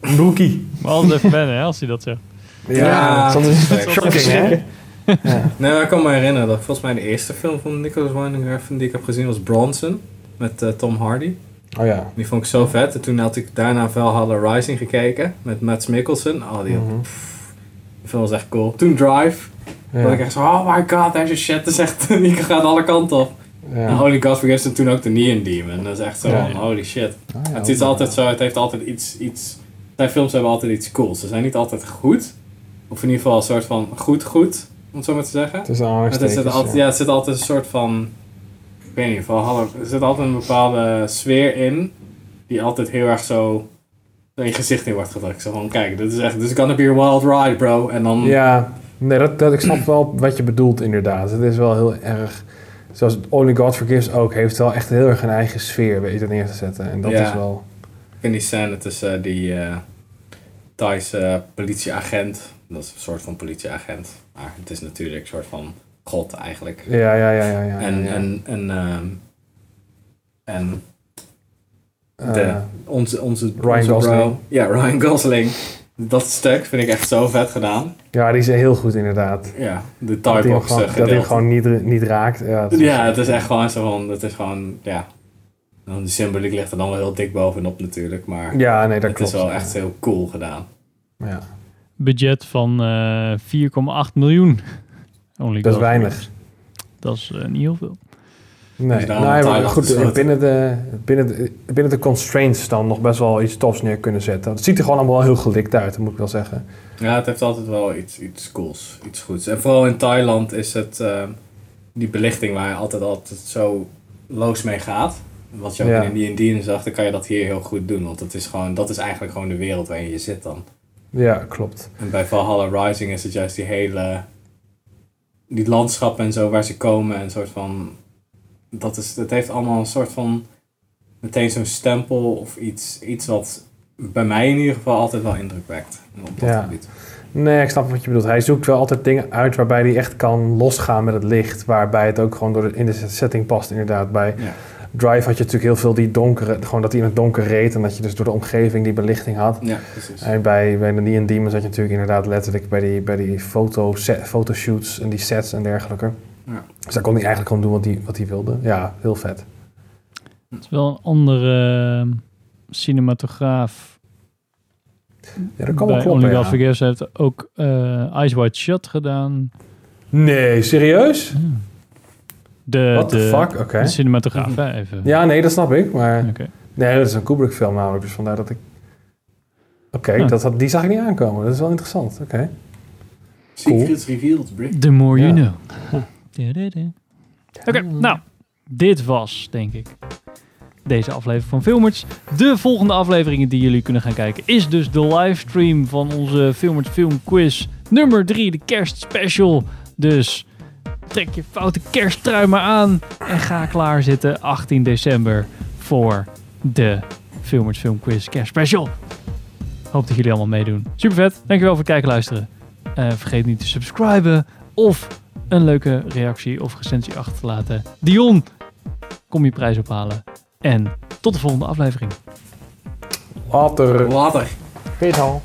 Broekie. Maar altijd even wennen, hè, als hij dat zegt. Ja, dat is shocking, hè? Nee, maar ik kan me herinneren dat volgens mij de eerste film van Nicholas Winding Refn die ik heb gezien was Bronson met eh, Tom Hardy. Oh ja. Die vond ik zo vet. En toen had ik daarna Valhalla Rising gekeken met Mads Mikkelsen. Oh, die, pff, die film was echt cool. Toen Drive. Ja. Dat ik echt zo, oh my god, deze shit is echt, die gaat alle kanten op. Ja. En Holy God Forgives en toen ook de Neon Demon. Dat is echt zo Ja. holy shit. Ja, het is altijd zo, het heeft altijd iets, iets... Zijn films hebben altijd iets cools. Ze zijn niet altijd goed. Of in ieder geval een soort van goed goed, het zo maar te zeggen. Tussen Maar het, aanhalingstekens, zit altijd, ja. ja, het zit altijd een soort van... Ik weet niet, Valhalla, er zit altijd een bepaalde sfeer in... die altijd heel erg zo in je gezicht in wordt gedrukt. Zo van, kijk, dit is echt... This is gonna be a wild ride, bro. En dan... Ja, nee, dat, dat, ik snap wel wat je bedoelt inderdaad. Het is wel heel erg... Zoals Only God Forgives ook, heeft wel echt heel erg een eigen sfeer weten neer te zetten. En dat Ja. is wel... Ik vind die scène tussen die eh Thaise politieagent. Dat is een soort van politieagent. Maar het is natuurlijk een soort van god eigenlijk. Ja, ja, ja, ja. ja, En, ja. en, en, ehm, en Eh, de, onze, onze, Ryan onze Gosling. bro- ja, Ryan Gosling. Dat stuk vind ik echt zo vet gedaan. Ja, die is heel goed inderdaad. Ja, de gewoon, dat hij gewoon niet, niet raakt. Ja, is- Ja, het is echt gewoon zo van, het is gewoon, ja. Dan De symboliek ligt er dan wel heel dik bovenop natuurlijk, maar Ja, nee, dat het klopt, is wel ja. echt heel cool gedaan. Ja. Budget van eh 4,8 miljoen. Only Dat is weinig. Dat is eh, niet heel veel. Nee, Dus nou, goed, binnen de, binnen, de, binnen de constraints dan nog best wel iets tofs neer kunnen zetten. Het ziet er gewoon allemaal wel heel gelikt uit, dat moet ik wel zeggen. Ja, het heeft altijd wel iets, iets cools, iets goeds. En vooral in Thailand is het ehm, die belichting waar je altijd, altijd zo loos mee gaat. Wat je ook Ja. in die Indienen zag, dan kan je dat hier heel goed doen. Want dat is, gewoon, dat is eigenlijk gewoon de wereld waarin je zit dan. Ja, klopt. En bij Valhalla Rising is het juist die hele... Die landschappen en zo waar ze komen en een soort van... Dat, is, dat heeft allemaal een soort van... Meteen zo'n stempel of iets, iets wat bij mij in ieder geval altijd wel indruk wekt. Op dat Ja. gebied. Nee, ik snap wat je bedoelt. Hij zoekt wel altijd dingen uit waarbij hij echt kan losgaan met het licht. Waarbij het ook gewoon door de, in de setting past, inderdaad. Bij Ja. Drive had je natuurlijk heel veel die donkere... Gewoon dat hij in het donker reed en dat je dus door de omgeving die belichting had. Ja, precies. En bij, bij de Neon Demons had je natuurlijk inderdaad letterlijk bij die, bij die foto set, fotoshoots en die sets en dergelijke. Ja. Dus daar kon hij eigenlijk gewoon doen wat hij, wat hij wilde. Ja, heel vet. Het is wel een andere eh, cinematograaf. Ja, dat kan wel kloppen, Only ja. God Forgives heeft ook eh Eyes Wide Shut gedaan. Nee, serieus? De, What the de, fuck? Oké. de cinematograaf, hè, even. Ja, nee, dat snap ik. Maar Oké. nee, dat is een Kubrick film namelijk. Dus vandaar dat ik... Oké, Ja. dat had- die zag ik niet aankomen. Dat is wel interessant. Oké. Cool. Secrets revealed, Brick. The more you Ja. know. Oké, nou, dit was, denk ik, deze aflevering van Filmers. De volgende afleveringen die jullie kunnen gaan kijken is dus de livestream van onze Filmers Film Quiz nummer 3, de kerstspecial. Dus trek je foute kersttrui maar aan en ga klaarzitten 18 december voor de Filmers Film Quiz kerstspecial. Hoop dat jullie allemaal meedoen. Super vet. Dankjewel voor het kijken en luisteren. Eh, vergeet niet te subscriben of een leuke reactie of recensie achter te laten. Dion, kom je prijs ophalen. En tot de volgende aflevering. Later. Later. Al.